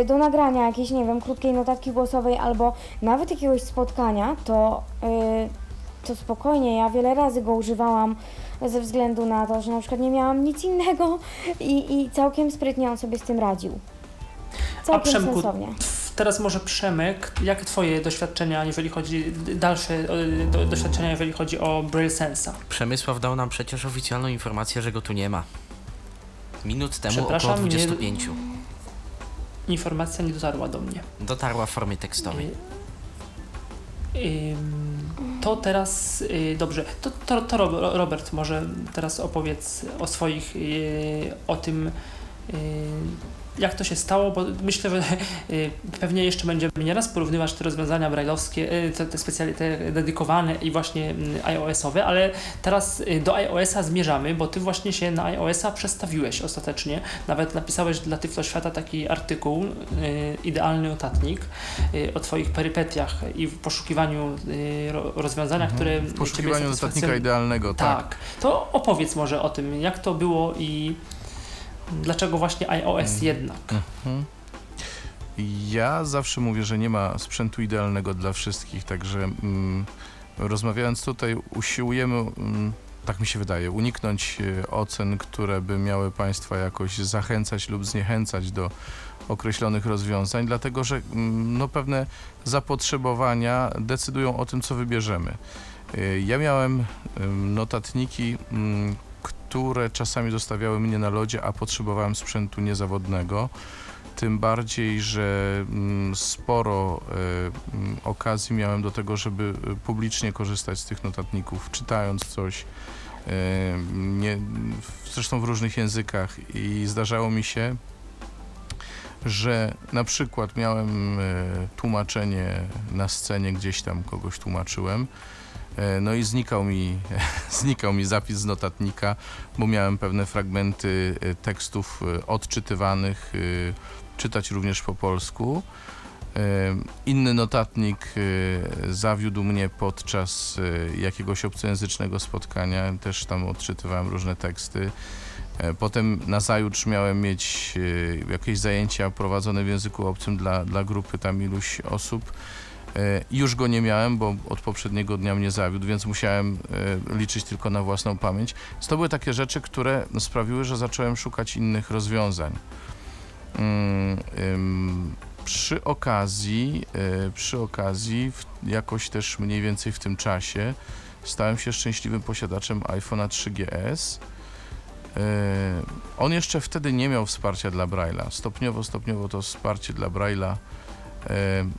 y, do nagrania jakiejś, nie wiem, krótkiej notatki głosowej albo nawet jakiegoś spotkania, to, y, to spokojnie, ja wiele razy go używałam ze względu na to, że na przykład nie miałam nic innego i, i całkiem sprytnie on sobie z tym radził. Całkiem Przemku, sensownie. Teraz może Przemek, jak twoje doświadczenia, jeżeli chodzi, dalsze y, do, doświadczenia, jeżeli chodzi o Braille Sensa? Przemysław dał nam przecież oficjalną informację, że go tu nie ma. Minut temu około Przepraszam, nie- 25. Informacja nie dotarła do mnie. Dotarła w formie tekstowej. Y, To teraz, y, dobrze, to, to, to Rob- Robert może teraz opowiedz o swoich, y, o tym, y, jak to się stało, bo myślę, że y, pewnie jeszcze będziemy nieraz porównywać te rozwiązania brajlowskie, y, te, te specjalnie te dedykowane i właśnie mm, iOS-owe, ale teraz y, do iOS-a zmierzamy, bo ty właśnie się na iOS-a przestawiłeś ostatecznie. Nawet napisałeś dla Tyflo Świata taki artykuł, idealny notatnik, o twoich perypetiach i w poszukiwaniu ro, rozwiązania, które Mhm. W ciebie poszukiwaniu notatnika idealnego, tak. tak. To opowiedz może o tym, jak to było i dlaczego właśnie iOS Mhm. jednak. Mhm. Ja zawsze mówię, że nie ma sprzętu idealnego dla wszystkich, także mm, rozmawiając tutaj usiłujemy, mm, tak mi się wydaje, uniknąć e, ocen, które by miały Państwa jakoś zachęcać lub zniechęcać do określonych rozwiązań, dlatego że mm, no, pewne zapotrzebowania decydują o tym, co wybierzemy. E, Ja miałem em, notatniki, mm, które czasami zostawiały mnie na lodzie, a potrzebowałem sprzętu niezawodnego. Tym bardziej, że mm, sporo e, okazji miałem do tego, żeby e, publicznie korzystać z tych notatników, czytając coś, e, nie, zresztą w różnych językach i zdarzało mi się, że na przykład miałem tłumaczenie na scenie, gdzieś tam kogoś tłumaczyłem, no i znikał mi, znikał mi zapis z notatnika, bo miałem pewne fragmenty e, tekstów e, odczytywanych, e, czytać również po polsku. E, Inny notatnik e, zawiódł mnie podczas e, jakiegoś obcojęzycznego spotkania, też tam odczytywałem różne teksty. E, Potem nazajutrz miałem mieć e, jakieś zajęcia prowadzone w języku obcym dla, dla grupy tam iluś osób. E, Już go nie miałem, bo od poprzedniego dnia mnie zawiódł, więc musiałem e, liczyć tylko na własną pamięć. To były takie rzeczy, które sprawiły, że zacząłem szukać innych rozwiązań. Mm, Przy okazji, e, przy okazji, jakoś też mniej więcej w tym czasie, stałem się szczęśliwym posiadaczem iPhone'a 3GS. E, On jeszcze wtedy nie miał wsparcia dla Braille'a. Stopniowo, stopniowo to wsparcie dla Braille'a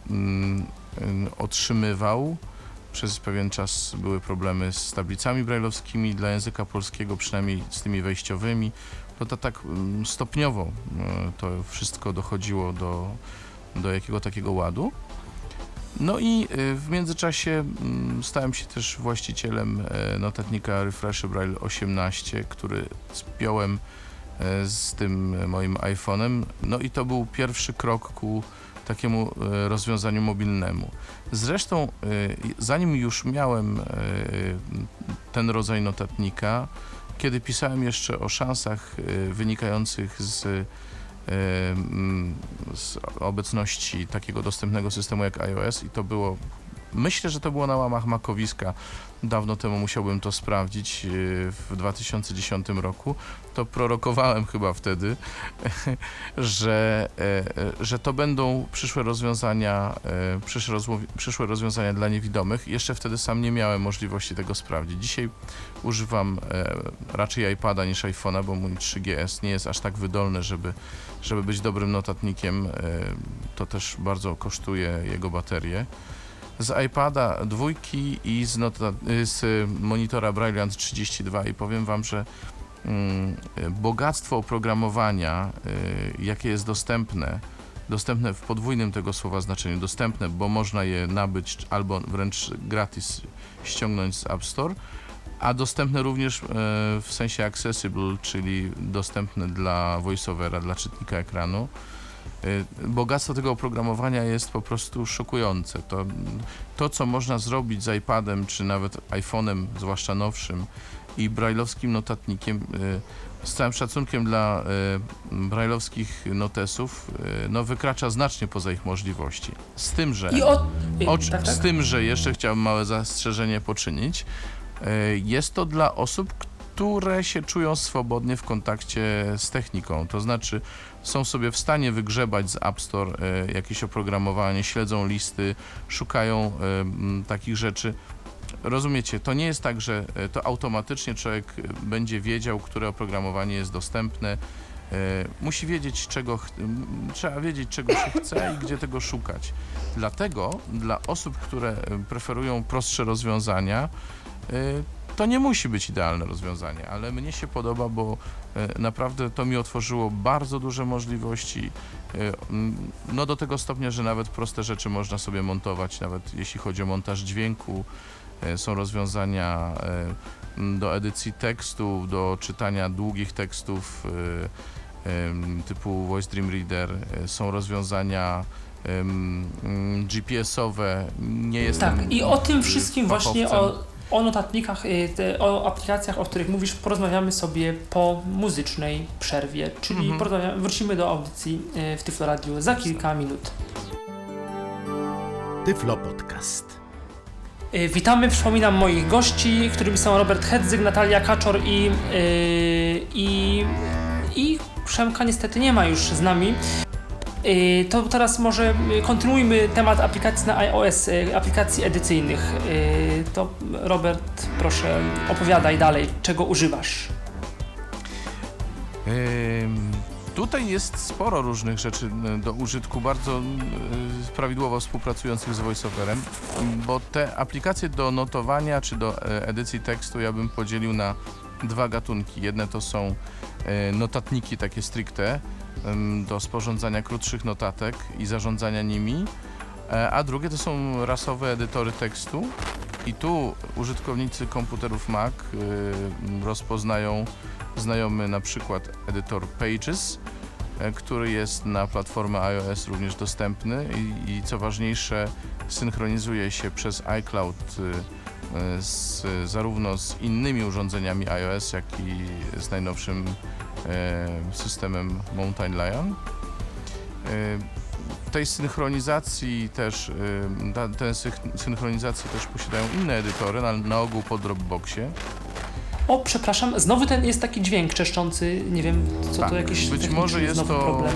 mm, otrzymywał. Przez pewien czas były problemy z tablicami brajlowskimi dla języka polskiego, przynajmniej z tymi wejściowymi. No to tak stopniowo e, to wszystko dochodziło do, do jakiego takiego ładu. No i e, w międzyczasie stałem się też właścicielem e, notatnika Refresh Braille 18, który spiąłem z tym moim iPhone'em. No i to był pierwszy krok ku takiemu e, rozwiązaniu mobilnemu. Zresztą, e, zanim już miałem e, ten rodzaj notatnika, kiedy pisałem jeszcze o szansach wynikających z, z obecności takiego dostępnego systemu jak iOS i to było myślę, że to było na łamach Makowiska. Dawno temu musiałbym to sprawdzić w 2010 roku. To prorokowałem chyba wtedy, że, e, e, że to będą przyszłe rozwiązania, e, przyszłe, rozwiązania dla niewidomych. Jeszcze wtedy sam nie miałem możliwości tego sprawdzić. Dzisiaj używam raczej iPada niż iPhone'a, bo mój 3GS nie jest aż tak wydolny, żeby, żeby być dobrym notatnikiem. To też bardzo kosztuje jego baterię. Z iPada dwójki i z, z monitora Brilliant 32 i powiem Wam, że bogactwo oprogramowania, y, jakie jest dostępne, dostępne w podwójnym tego słowa znaczeniu, dostępne, bo można je nabyć albo wręcz gratis ściągnąć z App Store, a dostępne również e, w sensie accessible, czyli dostępne dla voiceovera, dla czytnika ekranu. E, Bogactwo tego oprogramowania jest po prostu szokujące. To, to co można zrobić z iPadem, czy nawet iPhone'em, zwłaszcza nowszym, i brajlowskim notatnikiem, e, z całym szacunkiem dla e, brajlowskich notesów, e, no wykracza znacznie poza ich możliwości. Z tym, że... I o... y, O, tak, tak? Z tym, że jeszcze chciałbym małe zastrzeżenie poczynić. Jest to dla osób, które się czują swobodnie w kontakcie z techniką. To znaczy, są sobie w stanie wygrzebać z App Store jakieś oprogramowanie, śledzą listy, szukają takich rzeczy. Rozumiecie, to nie jest tak, że e, to automatycznie człowiek e, będzie wiedział, które oprogramowanie jest dostępne. E, Musi wiedzieć, czego trzeba wiedzieć, czego się chce i gdzie tego szukać. Dlatego dla osób, które preferują prostsze rozwiązania, to nie musi być idealne rozwiązanie, ale mnie się podoba, bo naprawdę to mi otworzyło bardzo duże możliwości. No do tego stopnia, że nawet proste rzeczy można sobie montować, nawet jeśli chodzi o montaż dźwięku. E, Są rozwiązania e, do edycji tekstów, do czytania długich tekstów e, typu Voice Dream Reader. Są rozwiązania GPS-owe. Nie jestem Tak, i o tym wszystkim właśnie, o, o notatnikach, y, o aplikacjach, o których mówisz, porozmawiamy sobie po muzycznej przerwie, czyli Mhm. wrócimy do audycji y, w Tyflo Radio za kilka minut. Tyflo Podcast. Y, Witamy, przypominam moich gości, którymi są Robert Hedzyk, Natalia Kaczor i, yy, i, i Przemka niestety nie ma już z nami. Yy, to teraz może y, kontynuujmy temat aplikacji na iOS, y, aplikacji edycyjnych. Yy, to Robert, proszę opowiadaj dalej, czego używasz. Ym, Tutaj jest sporo różnych rzeczy do użytku, bardzo y, prawidłowo współpracujących z VoiceOverem, bo te aplikacje do notowania czy do e, edycji tekstu ja bym podzielił na dwa gatunki. Jedne to są e, notatniki takie stricte do sporządzania krótszych notatek i zarządzania nimi, a drugie to są rasowe edytory tekstu i tu użytkownicy komputerów Mac y, rozpoznają znajomy na przykład edytor Pages, e, który jest na platformę iOS również dostępny i, i co ważniejsze synchronizuje się przez iCloud y, y, z, zarówno z innymi urządzeniami iOS, jak i z najnowszym e, systemem Mountain Lion. Tej synchronizacji też, tę synchronizację też posiadają inne edytory, na, na ogół po Dropboxie. O, przepraszam, znowu ten jest taki dźwięk czeszczący, nie wiem, co Tak, to jakiś być może jest znowu to- problem.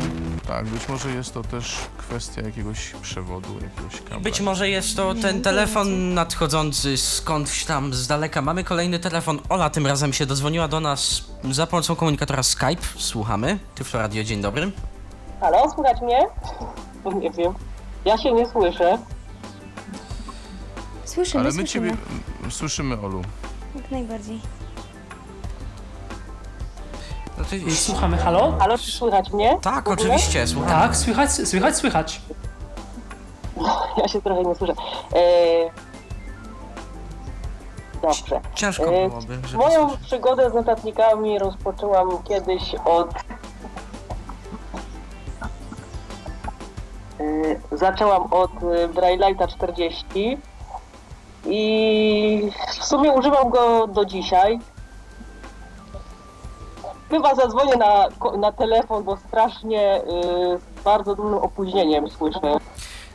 Tak, być może jest to też kwestia jakiegoś przewodu, jakiegoś kabla. Być może jest to ten telefon nadchodzący skądś tam z daleka. Mamy kolejny telefon. Ola tym razem się dodzwoniła do nas za pomocą komunikatora Skype. Słuchamy. Tyflo Radio, dzień dobry. Halo, słychać mnie? Nie wiem. Ja się nie słyszę. Słyszymy, Ale my słyszymy. Ciebie m, słyszymy, Olu. Jak najbardziej. No to- Y, Słuchamy, halo? Halo, czy słychać mnie? Tak, W ogóle? oczywiście, słuchamy. Tak, słychać, słychać, słychać. Ja się trochę nie słyszę. E... Dobrze. Ciężko E, byłoby, żeby Moją słyszeć. przygodę z notatnikami rozpoczęłam kiedyś od... Zaczęłam od Braille'a 40 i w sumie używam go do dzisiaj. Chyba zadzwonię na, na telefon, bo strasznie y, z bardzo dużym opóźnieniem słyszę.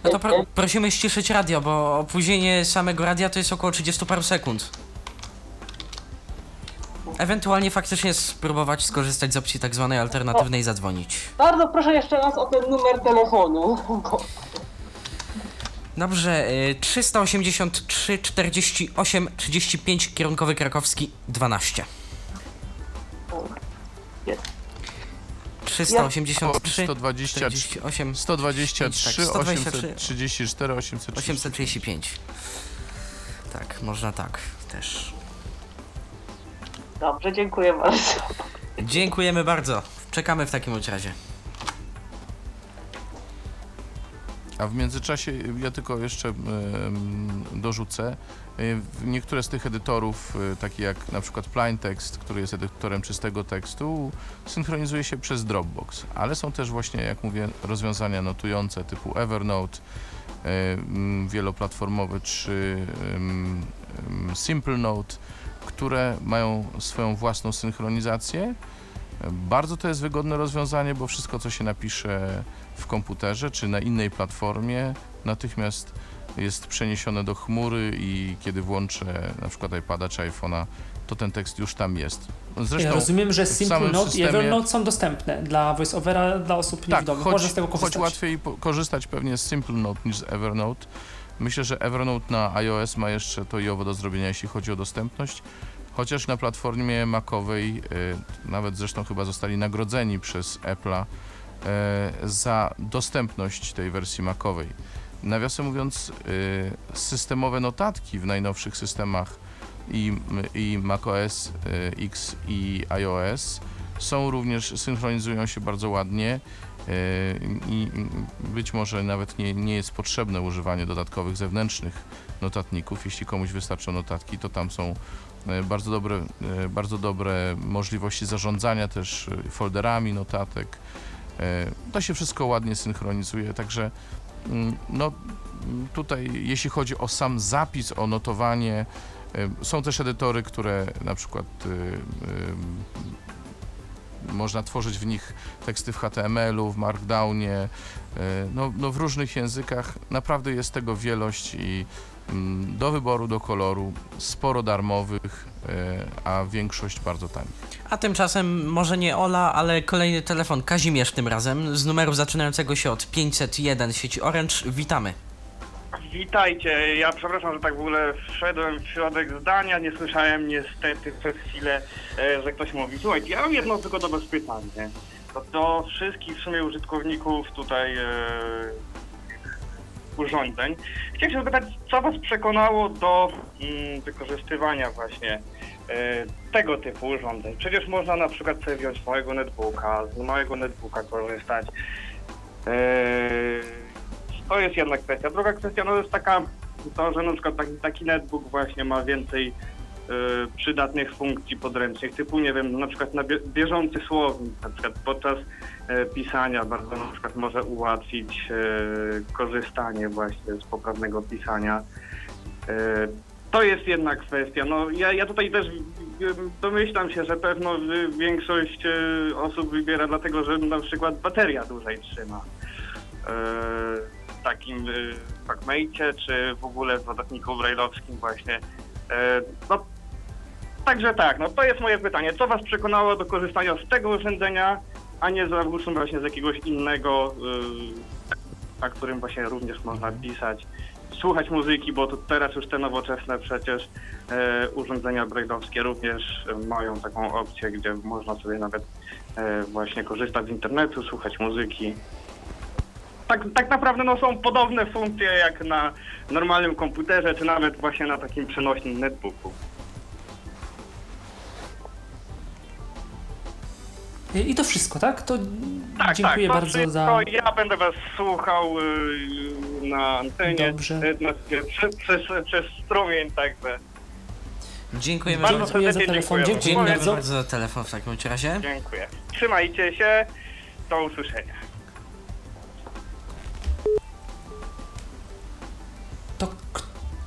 No to pro, prosimy ściszyć radio, bo opóźnienie samego radia to jest około 30 paru sekund. Ewentualnie faktycznie spróbować skorzystać z opcji tak zwanej alternatywnej i zadzwonić. Bardzo proszę jeszcze raz o ten numer telefonu. Dobrze, y, 383 48 35 kierunkowy krakowski 12. Jest. 383 120, 48 123, Tak, 123, 834, 830. 835. Tak, można tak też. Dobrze, dziękuję bardzo. Dziękujemy bardzo. Czekamy w takim bądź razie. A w międzyczasie ja tylko jeszcze em, dorzucę. y, w- Niektóre z tych edytorów, y, takie jak na przykład Plaintext, który jest edytorem czystego tekstu, synchronizuje się przez Dropbox, ale są też właśnie, jak mówię, rozwiązania notujące typu Evernote, y, mm, wieloplatformowe czy SimpleNote, które mają swoją własną synchronizację. Bardzo to jest wygodne rozwiązanie, bo wszystko, co się napisze w komputerze czy na innej platformie, natychmiast jest przeniesione do chmury i kiedy włączę na przykład iPada czy iPhone'a, to ten tekst już tam jest. Ja Zresztą rozumiem, że Simple Note i systemie- Evernote są dostępne dla VoiceOvera, dla osób tak, niewidomych. choć, Można z tego choć korzystać. łatwiej po- korzystać pewnie z SimpleNote niż z Evernote. Myślę, że Evernote na iOS ma jeszcze to i owo do zrobienia, jeśli chodzi o dostępność. Chociaż na platformie Macowej, y, nawet zresztą chyba zostali nagrodzeni przez Apple'a y, za dostępność tej wersji Macowej. Nawiasem mówiąc, y, systemowe notatki w najnowszych systemach i, i macOS X i iOS są również, synchronizują się bardzo ładnie i i być może nawet nie, nie jest potrzebne używanie dodatkowych zewnętrznych notatników. Jeśli komuś wystarczą notatki, to tam są e, bardzo dobre, e, bardzo dobre możliwości zarządzania też e, folderami notatek. E, To się wszystko ładnie synchronizuje, także mm, no, tutaj jeśli chodzi o sam zapis, o notowanie, e, są też edytory, które na przykład e, e, można tworzyć w nich teksty w HTML-u, w Markdownie, e, no, no w różnych językach. Naprawdę jest tego wielość i mm, do wyboru, do koloru, sporo darmowych, e, a większość bardzo tanich. A tymczasem może nie Ola, ale kolejny telefon Kazimierz tym razem z numeru zaczynającego się od 501 sieci Orange. Witamy. Witajcie, ja przepraszam, że tak w ogóle wszedłem w środek zdania, nie słyszałem niestety przez chwilę, e, że ktoś mówi. Słuchajcie, ja mam jedno tylko do was pytanie. Do wszystkich w sumie użytkowników tutaj e, urządzeń. Chciałem się zapytać, co was przekonało do mm, wykorzystywania właśnie e, tego typu urządzeń? Przecież można na przykład sobie wziąć małego netbooka, z małego netbooka korzystać. E, to jest jedna kwestia. Druga kwestia no jest taka, to, że na przykład taki, taki netbook właśnie ma więcej y, przydatnych funkcji podręcznych, typu nie wiem, na przykład na bie, bieżący słownik, na przykład podczas e, pisania bardzo na przykład może ułatwić e, korzystanie właśnie z poprawnego pisania. E, to jest jedna kwestia. No, ja, ja tutaj też domyślam się, że pewno większość osób wybiera dlatego, że na przykład bateria dłużej trzyma. W takim y, FacMate, czy w ogóle w notatniku brailleowskim właśnie. E, no, także tak, no to jest moje pytanie. Co Was przekonało do korzystania z tego urządzenia, a nie załóżmy właśnie z jakiegoś innego, y, na którym właśnie również można pisać, słuchać muzyki, bo to teraz już te nowoczesne przecież urządzenia brailleowskie również mają taką opcję, gdzie można sobie nawet właśnie korzystać z internetu, słuchać muzyki tak, tak naprawdę no, są podobne funkcje jak na normalnym komputerze, czy nawet właśnie na takim przenośnym netbooku. I to wszystko, tak? To Tak, dziękuję tak, to bardzo za... Ja będę was słuchał yy, na antenie, Dobrze. na, przez, przez, przez strumień, także Dziękujemy Bardzo bardzo. Dziękuję za telefon. dziękuję. Dziękuję bardzo. bardzo za telefon w takim razie. dziękuję. Trzymajcie się, do usłyszenia.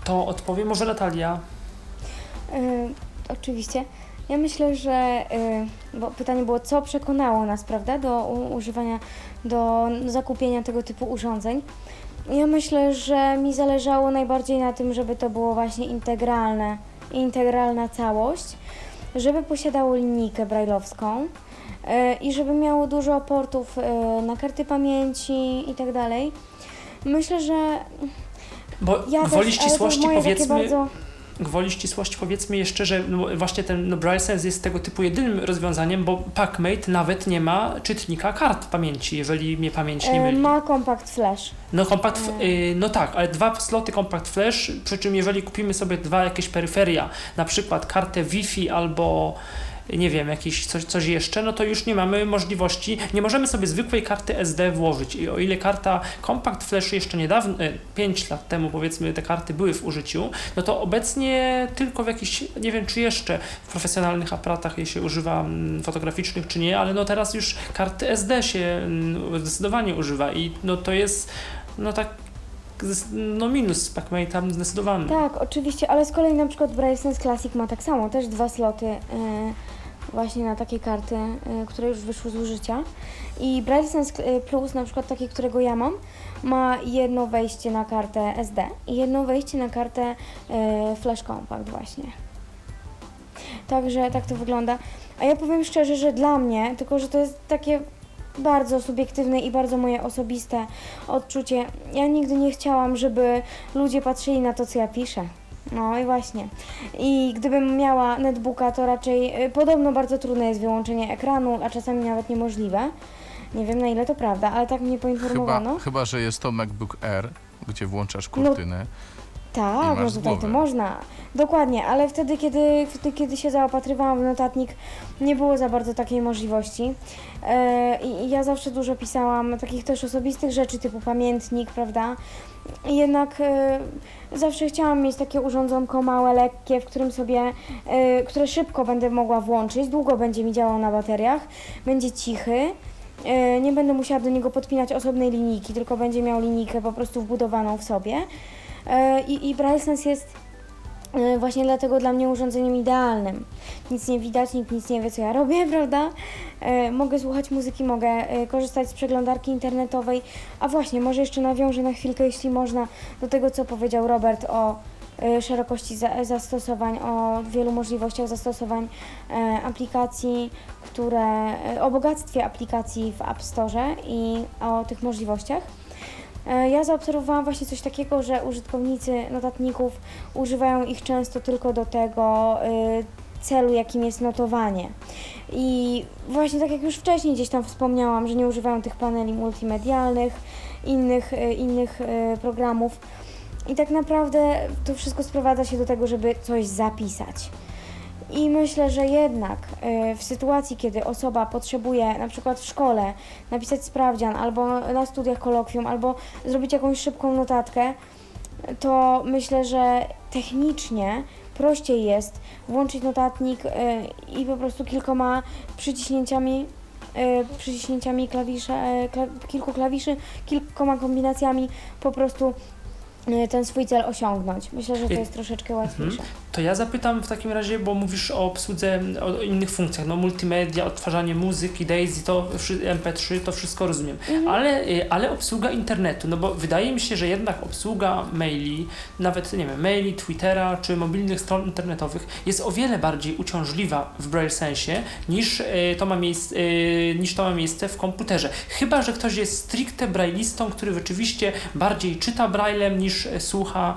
Kto odpowie? Może Natalia? Y, oczywiście. Ja myślę, że y, bo pytanie było, co przekonało nas, prawda, do u, używania, do zakupienia tego typu urządzeń. Ja myślę, że mi zależało najbardziej na tym, żeby to było właśnie integralne, integralna całość, żeby posiadało linijkę brajlowską e, i żeby miało dużo portów e, na karty pamięci i tak dalej. Myślę, że Bo ja gwoli też, ścisłości powiedzmy, gwoli ścisłości powiedzmy jeszcze, że no właśnie ten no Braille Sense jest tego typu jedynym rozwiązaniem, bo PackMate nawet nie ma czytnika kart pamięci, jeżeli mnie pamięć nie E, myli. ma Compact Flash. No kompakt, f- y, no tak, ale dwa sloty Compact Flash, przy czym jeżeli kupimy sobie dwa jakieś peryferia, na przykład kartę Wi-Fi albo nie wiem, jakieś coś, coś jeszcze, no to już nie mamy możliwości, nie możemy sobie zwykłej karty SD włożyć. I o ile karta Compact Flash jeszcze niedawno, 5 lat temu powiedzmy te karty były w użyciu, no to obecnie tylko w jakichś, nie wiem czy jeszcze w profesjonalnych aparatach je się używa mm, fotograficznych czy nie, ale no teraz już karty SD się mm, zdecydowanie używa. I no to jest no tak, no minus z PacMate'a zdecydowany. Tak, oczywiście, ale z kolei na przykład Sense Classic ma tak samo, też dwa sloty e, właśnie na takie karty, e, które już wyszły z użycia. I Braille Sense e, Plus, na przykład takie, którego ja mam, ma jedno wejście na kartę SD i jedno wejście na kartę e, Flash Compact właśnie. Także tak to wygląda. A ja powiem szczerze, że dla mnie, tylko że to jest takie bardzo subiektywne i bardzo moje osobiste odczucie. Ja nigdy nie chciałam, żeby ludzie patrzyli na to, co ja piszę. No i właśnie. I gdybym miała netbooka, to raczej y, podobno bardzo trudne jest wyłączenie ekranu, a czasami nawet niemożliwe. Nie wiem na ile to prawda, ale tak mnie poinformowano. Chyba, chyba, że jest to MacBook Air, gdzie włączasz kurtynę. I Tak, no tutaj to można. Dokładnie, ale wtedy kiedy, wtedy, kiedy się zaopatrywałam w notatnik, nie było za bardzo takiej możliwości. I i ja zawsze dużo pisałam takich też osobistych rzeczy, typu pamiętnik, prawda? Jednak e, zawsze chciałam mieć takie urządzonko małe, lekkie, w którym sobie, e, które szybko będę mogła włączyć, długo będzie mi działał na bateriach, będzie cichy. E, Nie będę musiała do niego podpinać osobnej linijki, tylko będzie miał linijkę po prostu wbudowaną w sobie. I, i Braille jest właśnie dlatego dla mnie urządzeniem idealnym. Nic nie widać, nikt nic nie wie, co ja robię, prawda? E, Mogę słuchać muzyki, mogę e, korzystać z przeglądarki internetowej. A właśnie, może jeszcze nawiążę na chwilkę, jeśli można, do tego, co powiedział Robert o e, szerokości za, zastosowań, o wielu możliwościach zastosowań e, aplikacji, które, e, o bogactwie aplikacji w App Store i o tych możliwościach. E, Ja zaobserwowałam właśnie coś takiego, że użytkownicy notatników używają ich często tylko do tego y, celu, jakim jest notowanie. I właśnie tak jak już wcześniej gdzieś tam wspomniałam, że nie używają tych paneli multimedialnych, innych, y, innych y, programów. I tak naprawdę to wszystko sprowadza się do tego, żeby coś zapisać. I myślę, że jednak y, w sytuacji, kiedy osoba potrzebuje na przykład w szkole napisać sprawdzian, albo na studiach kolokwium, albo zrobić jakąś szybką notatkę, to myślę, że technicznie prościej jest włączyć notatnik y, i po prostu kilkoma przyciśnięciami y, przyciśnięciami klawisza, kla, kilku klawiszy, kilkoma kombinacjami po prostu ten swój cel osiągnąć. Myślę, że to jest troszeczkę łatwiejsze. To ja zapytam w takim razie, bo mówisz o obsłudze, o innych funkcjach, no multimedia, odtwarzanie muzyki, Daisy, to wszy- MP3, to wszystko rozumiem. Ale, y, ale obsługa internetu, no bo wydaje mi się, że jednak obsługa maili, nawet nie wiem, maili, Twittera czy mobilnych stron internetowych jest o wiele bardziej uciążliwa w Braille sensie niż, y, to, ma miejsce, y, niż to ma miejsce w komputerze. Chyba, że ktoś jest stricte braillistą, który rzeczywiście bardziej czyta braillem niż słucha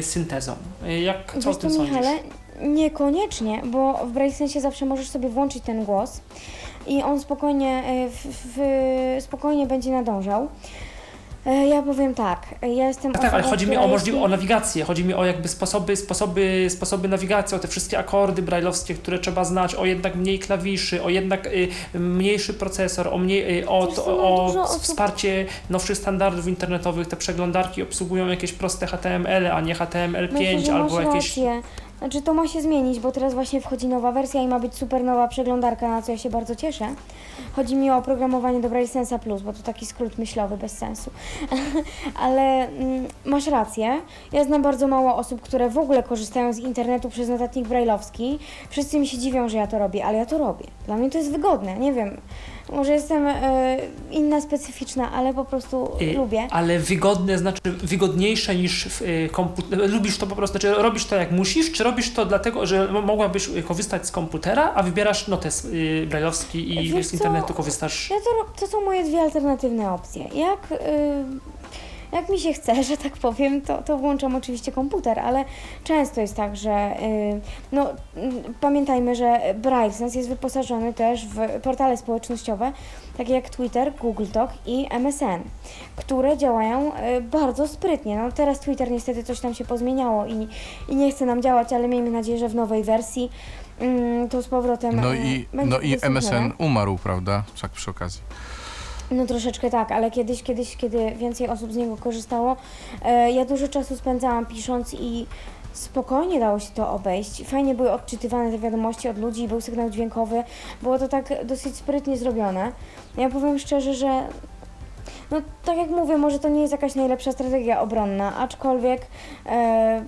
syntezą. Jak, co o tym sądzisz? Michale, niekoniecznie, bo w Braille Sensie zawsze możesz sobie włączyć ten głos i on spokojnie, e, w, w, spokojnie będzie nadążał. E, Ja powiem tak, ja jestem Tak, tak, ale chodzi mi o jeśli- o nawigację, chodzi mi o jakby sposoby, sposoby, sposoby nawigacji, o te wszystkie akordy brajlowskie, które trzeba znać, o jednak mniej klawiszy, o jednak y, mniejszy procesor, o, mniej, y, o, to, o osób- wsparcie nowszych standardów internetowych, te przeglądarki obsługują jakieś proste HTML, a nie HTML5 Myślę, albo jakieś... rację. Znaczy to ma się zmienić, bo teraz właśnie wchodzi nowa wersja i ma być super nowa przeglądarka, na co ja się bardzo cieszę. Chodzi mi o oprogramowanie do Braille Sensa Plus, bo to taki skrót myślowy bez sensu. Ale mm, masz rację. Ja znam bardzo mało osób, które w ogóle korzystają z internetu przez notatnik brailleowski. Wszyscy mi się dziwią, że ja to robię, ale ja to robię. Dla mnie to jest wygodne. Nie wiem, Może jestem e, inna, specyficzna, ale po prostu Y, lubię. Ale wygodne, znaczy wygodniejsze niż w y, komputerze. Lubisz to po prostu, znaczy robisz to jak musisz, czy robisz to dlatego, że mo- mogłabyś y, korzystać z komputera, a wybierasz notes y, brajlowski i Wiesz z co? internetu korzystasz? Ja to, ro- to są moje dwie alternatywne opcje. Jak, y, jak mi się chce, że tak powiem, to, to włączam oczywiście komputer, ale często jest tak, że y, no, mm, pamiętajmy, że Braille Sense jest wyposażony też w portale społecznościowe, takie jak Twitter, Google Talk i MSN, które działają y, bardzo sprytnie. No, teraz Twitter niestety coś tam się pozmieniało i, i nie chce nam działać, ale miejmy nadzieję, że w nowej wersji mm, to z powrotem No y, i, no i. MSN umarł, prawda? Tak przy okazji. No troszeczkę tak, ale kiedyś, kiedyś, kiedy więcej osób z niego korzystało, e, ja dużo czasu spędzałam pisząc i spokojnie dało się to obejść. Fajnie były odczytywane te wiadomości od ludzi, był sygnał dźwiękowy, było to tak dosyć sprytnie zrobione. Ja powiem szczerze, że no tak jak mówię, może to nie jest jakaś najlepsza strategia obronna, aczkolwiek e,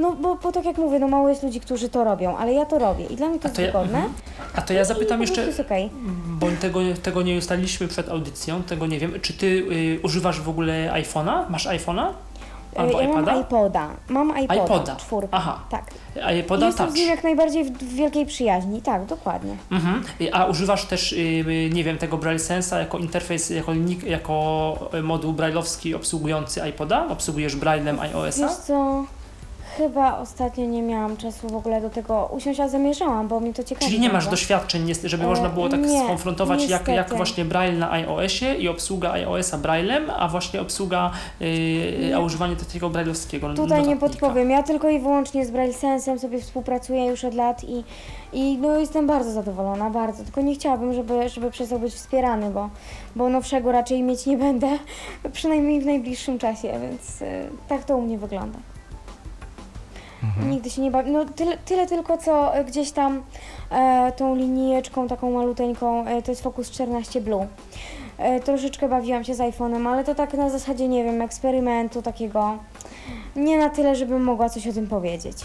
no bo, bo tak jak mówię, no mało jest ludzi, którzy to robią, ale ja to robię i dla mnie to jest to ja- wygodne. mhm. A to ja zapytam po prostu jeszcze, okej. bo tego, tego nie ustaliliśmy przed audycją, tego nie wiem. Czy ty y, używasz w ogóle iPhone'a? Masz iPhone'a? Albo Ja mam iPada? iPoda. Mam iPoda, iPoda. czwórkę. Aha. Tak. IPoda Jestem Touch. z nim jak najbardziej w, wielkiej przyjaźni. Tak, dokładnie. Mhm. A używasz też, y, y, nie wiem, tego Braille Sensa jako interfejs, jako, jako y, moduł brailleowski obsługujący iPoda? Obsługujesz Braillem iOS-a? Wiesz co, chyba ostatnio nie miałam czasu w ogóle do tego usiąść, a zamierzałam, bo mnie to ciekawi. Czyli nie masz doświadczeń, żeby E, można było tak nie, skonfrontować, jak, jak właśnie Braille na iOSie i obsługa iOS-a Braillem, a właśnie obsługa, y, a używanie takiego brailleowskiego Tutaj nie notatnika. podpowiem. Ja tylko i wyłącznie z Braille Sensem sobie współpracuję już od lat i, i no jestem bardzo zadowolona, bardzo. Tylko nie chciałabym, żeby, żeby przestał być wspierany, bo, bo nowszego raczej mieć nie będę, przynajmniej w najbliższym czasie, więc y, tak to u mnie wygląda. Nigdy się nie bawię. No tyle, tyle tylko, co y, gdzieś tam e, tą linijeczką taką maluteńką, e, to jest Focus 14 Blue. E, troszeczkę bawiłam się z iPhone'em, ale to tak na zasadzie, nie wiem, eksperymentu takiego. Nie na tyle, żebym mogła coś o tym powiedzieć.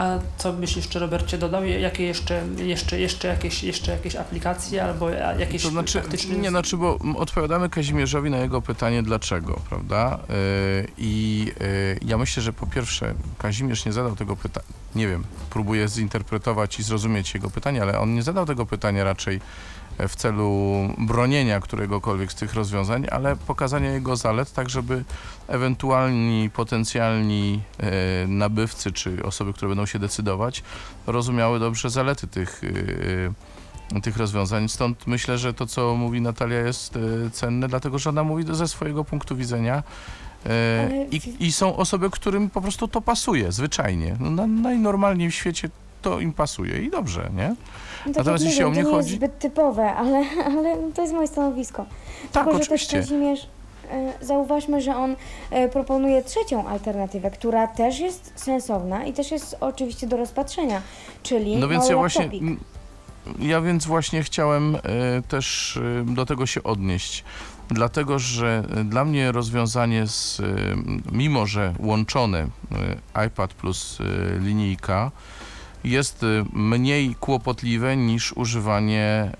A co byś jeszcze, Robercie, dodał? Jakie jeszcze, jeszcze, jeszcze, jakieś, jeszcze jakieś aplikacje albo jakieś To znaczy, faktyczne... nie, znaczy, bo odpowiadamy Kazimierzowi na jego pytanie dlaczego, prawda? Yy, I yy, ja myślę, że po pierwsze Kazimierz nie zadał tego pytania, nie wiem, próbuję zinterpretować i zrozumieć jego pytanie, ale on nie zadał tego pytania raczej e, w celu bronienia któregokolwiek z tych rozwiązań, ale pokazania jego zalet, tak żeby ewentualni potencjalni e, nabywcy czy osoby, które będą się decydować, rozumiały dobrze zalety tych, e, tych rozwiązań. Stąd myślę, że to, co mówi Natalia, jest e, cenne, dlatego że ona mówi ze swojego punktu widzenia. E, Ale I, I są osoby, którym po prostu to pasuje, zwyczajnie. No, na, najnormalniej w świecie to im pasuje i dobrze, nie? No, tak Natomiast jeśli mówię, o mnie to nie chodzi- jest zbyt typowe, ale, ale to jest moje stanowisko. Tak, Tylko, że oczywiście. też Kazimierz, e, zauważmy, że on e, proponuje trzecią alternatywę, która też jest sensowna i też jest oczywiście do rozpatrzenia, czyli No więc ja właśnie, laptopik. ja więc właśnie chciałem e, też do tego się odnieść. Dlatego, że dla mnie rozwiązanie z, mimo że łączone iPad plus linijka jest e, mniej kłopotliwe niż używanie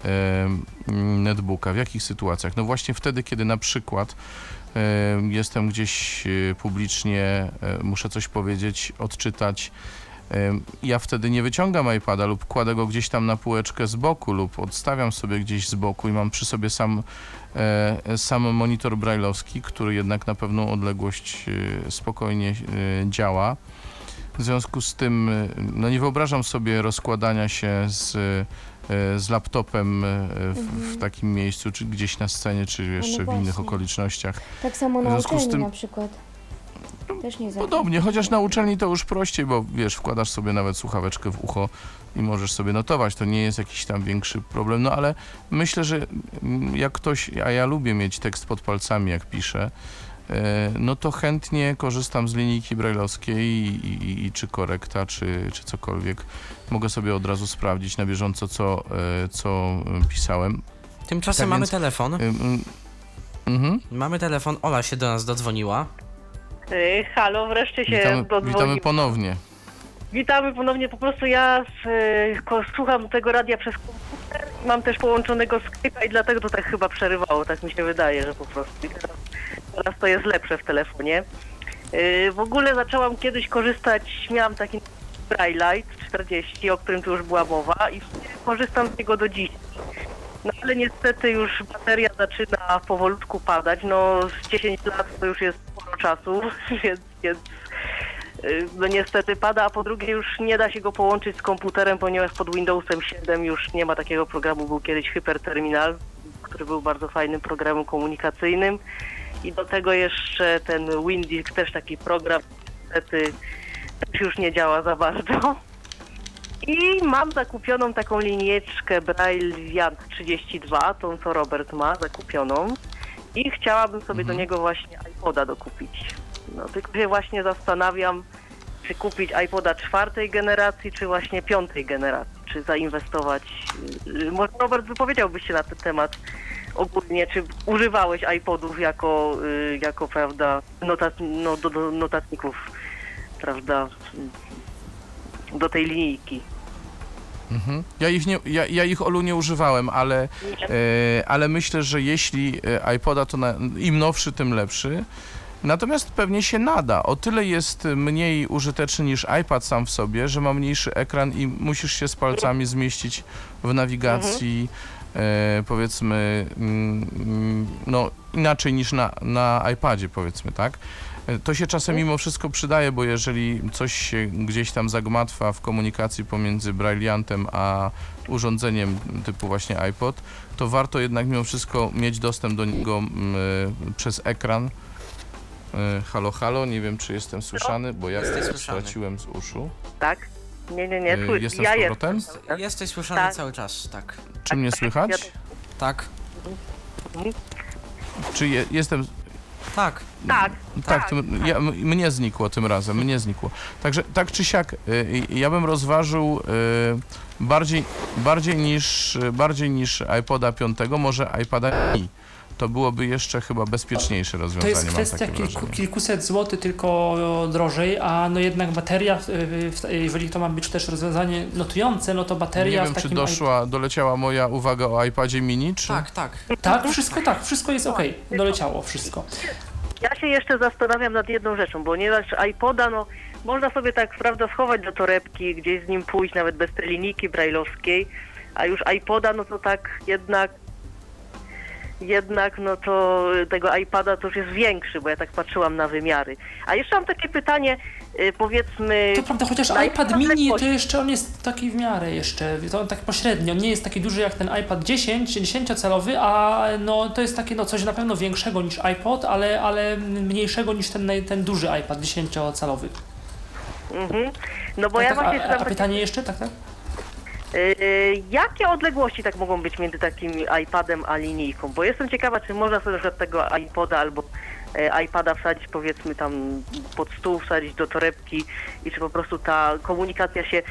m, netbooka. W jakich sytuacjach? No właśnie wtedy, kiedy na przykład e, jestem gdzieś publicznie, muszę coś powiedzieć, odczytać, Ja wtedy nie wyciągam iPada lub kładę go gdzieś tam na półeczkę z boku lub odstawiam sobie gdzieś z boku i mam przy sobie sam, sam monitor brailleowski, który jednak na pewną odległość spokojnie działa. W związku z tym e, no nie wyobrażam sobie rozkładania się z, e, z laptopem e, w, w Mhm. takim miejscu, czy gdzieś na scenie, czy jeszcze w innych okolicznościach. Tak samo w na uczelni tym- na przykład. Też nie za. Podobnie, chociaż na uczelni to już prościej, bo wiesz, wkładasz sobie nawet słuchaweczkę w ucho i możesz sobie notować. To nie jest jakiś tam większy problem, no ale myślę, że mm, jak ktoś, a ja lubię mieć tekst pod palcami, jak piszę, no to chętnie korzystam z linijki brajlowskiej i, i, i czy korekta, czy, czy cokolwiek. Mogę sobie od razu sprawdzić na bieżąco, co, e, co e, pisałem. Tymczasem Tak mamy więc- telefon. Ym, ym, Mhm. Mamy telefon, Ola się do nas dodzwoniła. Ej, Halo, wreszcie się Witamy, dodzwonił. witamy ponownie. Witamy ponownie. Po prostu ja z, e, ko- słucham tego radia przez komputer. Mam też połączonego Skype'a i dlatego to tak chyba przerywało. Tak mi się wydaje, że po prostu. Teraz, to jest lepsze w telefonie. E, W ogóle zaczęłam kiedyś korzystać, miałam taki Braillite 40, o którym tu już była mowa i korzystam z niego do dziś. No ale niestety już bateria zaczyna powolutku padać. No z 10 lat to już jest sporo czasu, więc, więc y, no niestety pada, a po drugie już nie da się go połączyć z komputerem, ponieważ pod Windowsem 7 już nie ma takiego programu. Był kiedyś Hyperterminal, który był bardzo fajnym programem komunikacyjnym. I do tego jeszcze ten Windisk, też taki program, niestety też już nie działa za bardzo. I mam zakupioną taką linieczkę Braille Viant 32, tą co Robert ma, zakupioną. I chciałabym sobie do niego właśnie iPoda dokupić. No tylko się właśnie zastanawiam, czy kupić iPoda czwartej generacji, czy właśnie piątej generacji, czy zainwestować. y, Może Robert wypowiedziałbyś się na ten temat ogólnie, czy używałeś iPodów jako, y, jako prawda, notat, no, do, do notatników, prawda, do tej linijki. Mhm. Ja ich, nie, ja, ja ich Olu nie używałem, ale, e, ale myślę, że jeśli e, iPoda to na, im nowszy, tym lepszy. Natomiast pewnie się nada. O tyle jest mniej użyteczny niż iPad sam w sobie, że ma mniejszy ekran i musisz się z palcami zmieścić w nawigacji, e, powiedzmy, mm, mm, no inaczej niż na, na iPadzie, powiedzmy, tak? E, To się czasem mimo wszystko przydaje, bo jeżeli coś się gdzieś tam zagmatwa w komunikacji pomiędzy Brailleantem a urządzeniem typu właśnie iPod, to warto jednak mimo wszystko mieć dostęp do niego e, przez ekran. E, Halo, halo, nie wiem czy jestem słyszany, bo ja straciłem z uszu. Tak? Nie, nie, nie. E, Sły- Jestem ja z powrotem? jestem. Jesteś słyszany Tak. cały czas, tak. Czy mnie słychać? Tak. Czy je, jestem... Tak. Tak, Tak, tym, ja, m- mnie znikło tym razem, mnie znikło. Także tak czy siak, y, ja bym rozważył y, bardziej, bardziej, niż, bardziej niż iPoda 5, może iPada mini. To byłoby jeszcze chyba bezpieczniejsze To rozwiązanie, jest mam kwestia takie kilku, kilkuset złotych tylko drożej, a no jednak bateria, w- jeżeli to ma być też rozwiązanie notujące, no to Nie bateria wiem, w czy doszła, doleciała moja uwaga o iPadzie mini, czy... Tak, tak. Tak, wszystko tak, wszystko jest ok, doleciało wszystko. Ja się jeszcze zastanawiam nad jedną rzeczą, ponieważ iPoda, no, można sobie tak, prawda, schować do torebki, gdzieś z nim pójść, nawet bez tej linijki brajlowskiej, a już iPoda, no to tak jednak, jednak, no to tego iPada to już jest większy, bo ja tak patrzyłam na wymiary. A jeszcze mam takie pytanie, y, powiedzmy... To prawda, chociaż iPad mini to jeszcze on jest taki w miarę jeszcze, to on tak pośrednio, on nie jest taki duży jak ten iPad 10, 10-calowy, a no to jest takie no coś na pewno większego niż iPod, ale, ale mniejszego niż ten, ten duży iPad 10-calowy. Mhm. No bo Tak, ja tak, właśnie... a, a pytanie jeszcze, tak, tak? Yy, jakie odległości tak mogą być między takim iPadem a linijką? Bo jestem ciekawa, czy można sobie na przykład tego iPoda albo e, iPada wsadzić powiedzmy tam pod stół, wsadzić do torebki i czy po prostu ta komunikacja się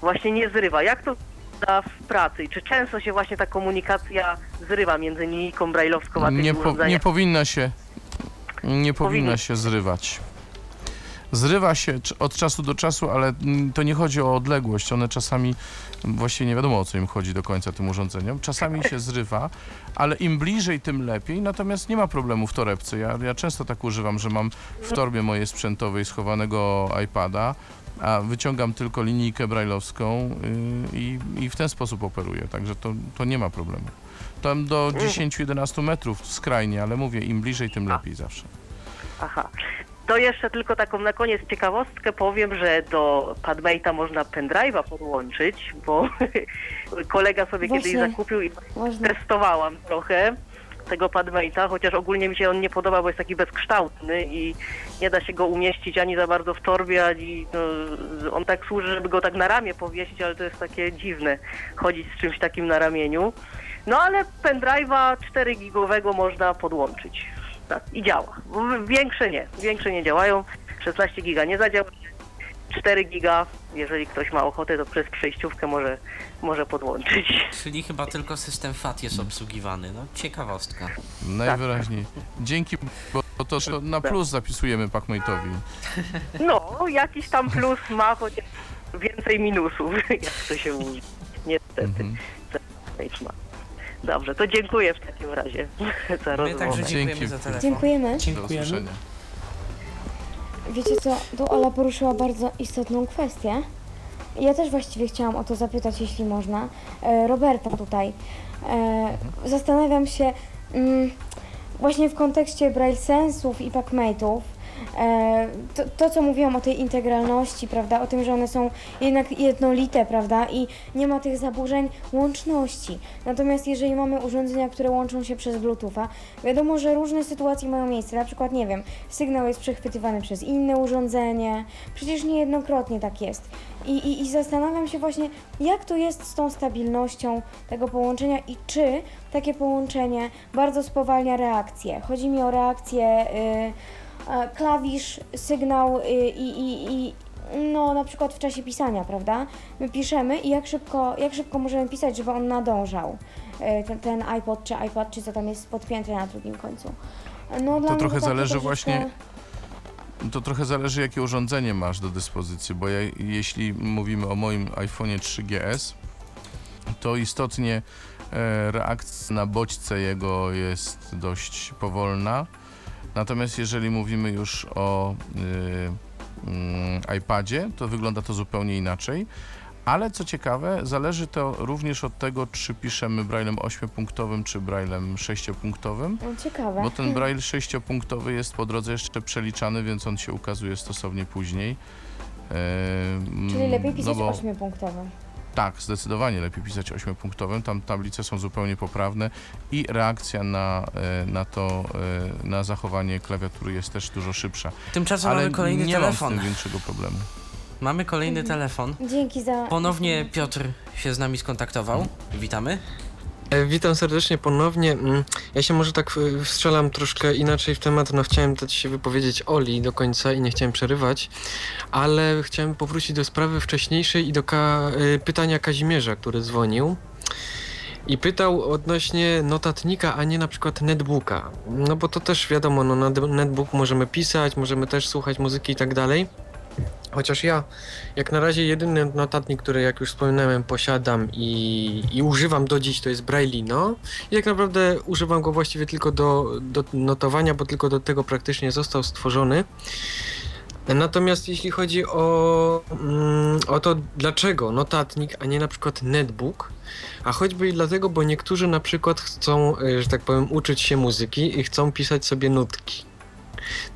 właśnie nie zrywa. Jak to wygląda w pracy i czy często się właśnie ta komunikacja zrywa między linijką brajlowską a tym nie, po, nie powinna się nie powinna Powinni- się zrywać. Zrywa się od czasu do czasu, ale to nie chodzi o odległość. One czasami, właściwie nie wiadomo o co im chodzi do końca tym urządzeniom, czasami się zrywa, ale im bliżej, tym lepiej. Natomiast nie ma problemu w torebce. Ja, ja często tak używam, że mam w torbie mojej sprzętowej schowanego iPada, a wyciągam tylko linijkę brajlowską yy, i, i w ten sposób operuję. Także to, to nie ma problemu. Tam do 10-11 metrów skrajnie, ale mówię, im bliżej, tym lepiej zawsze. Aha. To jeszcze tylko taką na koniec ciekawostkę powiem, że do Padmate'a można pendrive'a podłączyć, bo kolega sobie Właśnie. kiedyś zakupił i Można. testowałam trochę tego Padmate'a, chociaż ogólnie mi się on nie podoba, bo jest taki bezkształtny i nie da się go umieścić ani za bardzo w torbie, ani no, on tak służy, żeby go tak na ramię powiesić, ale to jest takie dziwne chodzić z czymś takim na ramieniu. No ale pendrive'a 4 gigowego można podłączyć. Tak, i działa. Większe nie, większe nie działają. 16 giga nie zadziała. 4 giga, jeżeli ktoś ma ochotę, to przez przejściówkę może, może podłączyć. Czyli chyba tylko system FAT jest obsługiwany. No, ciekawostka. Najwyraźniej. Dzięki, bo to, to na plus zapisujemy Pacmate'owi. No, jakiś tam plus ma, chociaż więcej minusów, jak to się mówi. Niestety. Mhm. Ma. Dobrze, to dziękuję w takim razie za My rozmowę. także dziękujemy Dzięki. za telefon. Dziękujemy. Do Dziękujemy. usłyszenia. Wiecie co, tu Ola poruszyła bardzo istotną kwestię. Ja też właściwie chciałam o to zapytać, jeśli można. E, Roberta tutaj. E, zastanawiam się mm, właśnie w kontekście Braille Sensów i Packmate'ów. E, to, to, co mówiłam o tej integralności, prawda, o tym, że one są jednak jednolite, prawda, i nie ma tych zaburzeń łączności. Natomiast jeżeli mamy urządzenia, które łączą się przez Bluetootha, wiadomo, że różne sytuacje mają miejsce. Na przykład, nie wiem, sygnał jest przechwytywany przez inne urządzenie. Przecież niejednokrotnie tak jest. I, i, I zastanawiam się właśnie, jak to jest z tą stabilnością tego połączenia i czy takie połączenie bardzo spowalnia reakcję. Chodzi mi o reakcję y, e, klawisz, sygnał y, i, i, i no na przykład w czasie pisania, prawda? My piszemy i jak szybko, jak szybko możemy pisać, żeby on nadążał. Y, ten, ten iPod czy iPad, czy co tam jest podpięte na drugim końcu. No, mnie trochę zależy właśnie- To trochę zależy, jakie urządzenie masz do dyspozycji, bo ja, jeśli mówimy o moim iPhone'ie 3GS, to istotnie e, reakcja na bodźce jego jest dość powolna. Natomiast jeżeli mówimy już o y, mm, iPadzie, to wygląda to zupełnie inaczej. Ale co ciekawe, zależy to również od tego, czy piszemy braillem 8-punktowym, czy braillem 6-punktowym. No, Ciekawe. Bo ten braille sześciopunktowy jest po drodze jeszcze przeliczany, więc on się ukazuje stosownie później. Ehm, Czyli lepiej no pisać bo- ośmiopunktowym. Tak, zdecydowanie lepiej pisać ośmiopunktowym. Tam tablice są zupełnie poprawne i reakcja na, e, na to, e, na zachowanie klawiatury jest też dużo szybsza. Tymczasem Ale mamy kolejny nie telefon. mam z tym większego problemu. Mamy kolejny telefon. Dzięki za. Ponownie Piotr się z nami skontaktował. Witamy. E, Witam serdecznie ponownie. Mm, Ja się może tak e, wstrzelam troszkę inaczej w temat. No chciałem dać się wypowiedzieć Oli do końca i nie chciałem przerywać, ale chciałem powrócić do sprawy wcześniejszej i do ka- e, pytania Kazimierza, który dzwonił. I pytał odnośnie notatnika, a nie na przykład netbooka. No bo to też wiadomo, no na netbook możemy pisać, możemy też słuchać muzyki i tak dalej. Chociaż ja, jak na razie, jedyny notatnik, który, jak już wspominałem, posiadam i, i używam do dziś, to jest Brailleino. I tak naprawdę używam go właściwie tylko do, do notowania, bo tylko do tego praktycznie został stworzony. Natomiast jeśli chodzi o, mm, o to, dlaczego notatnik, a nie na przykład netbook, a choćby i dlatego, bo niektórzy na przykład chcą, e, że tak powiem, uczyć się muzyki i chcą pisać sobie nutki.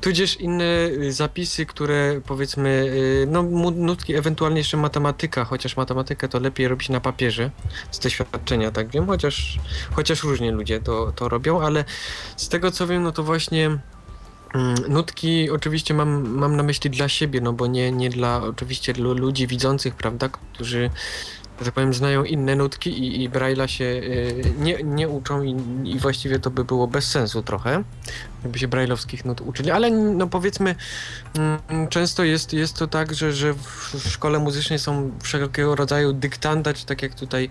Tudzież inne y, zapisy, które powiedzmy, y, no nutki, ewentualnie jeszcze matematyka, chociaż matematykę to lepiej robić na papierze, z doświadczenia tak wiem, chociaż, chociaż różnie ludzie to, to robią, ale z tego co wiem, no to właśnie mm, nutki oczywiście mam, mam na myśli dla siebie, no bo nie, nie dla oczywiście lu- ludzi widzących, prawda, którzy że tak powiem, znają inne nutki i, i Braille'a się y, nie, nie uczą i, i właściwie to by było bez sensu trochę, jakby się Braille'owskich nut uczyli, ale no powiedzmy mm, często jest, jest to tak, że, że w, szkole muzycznej są wszelkiego rodzaju dyktanda, czy tak jak tutaj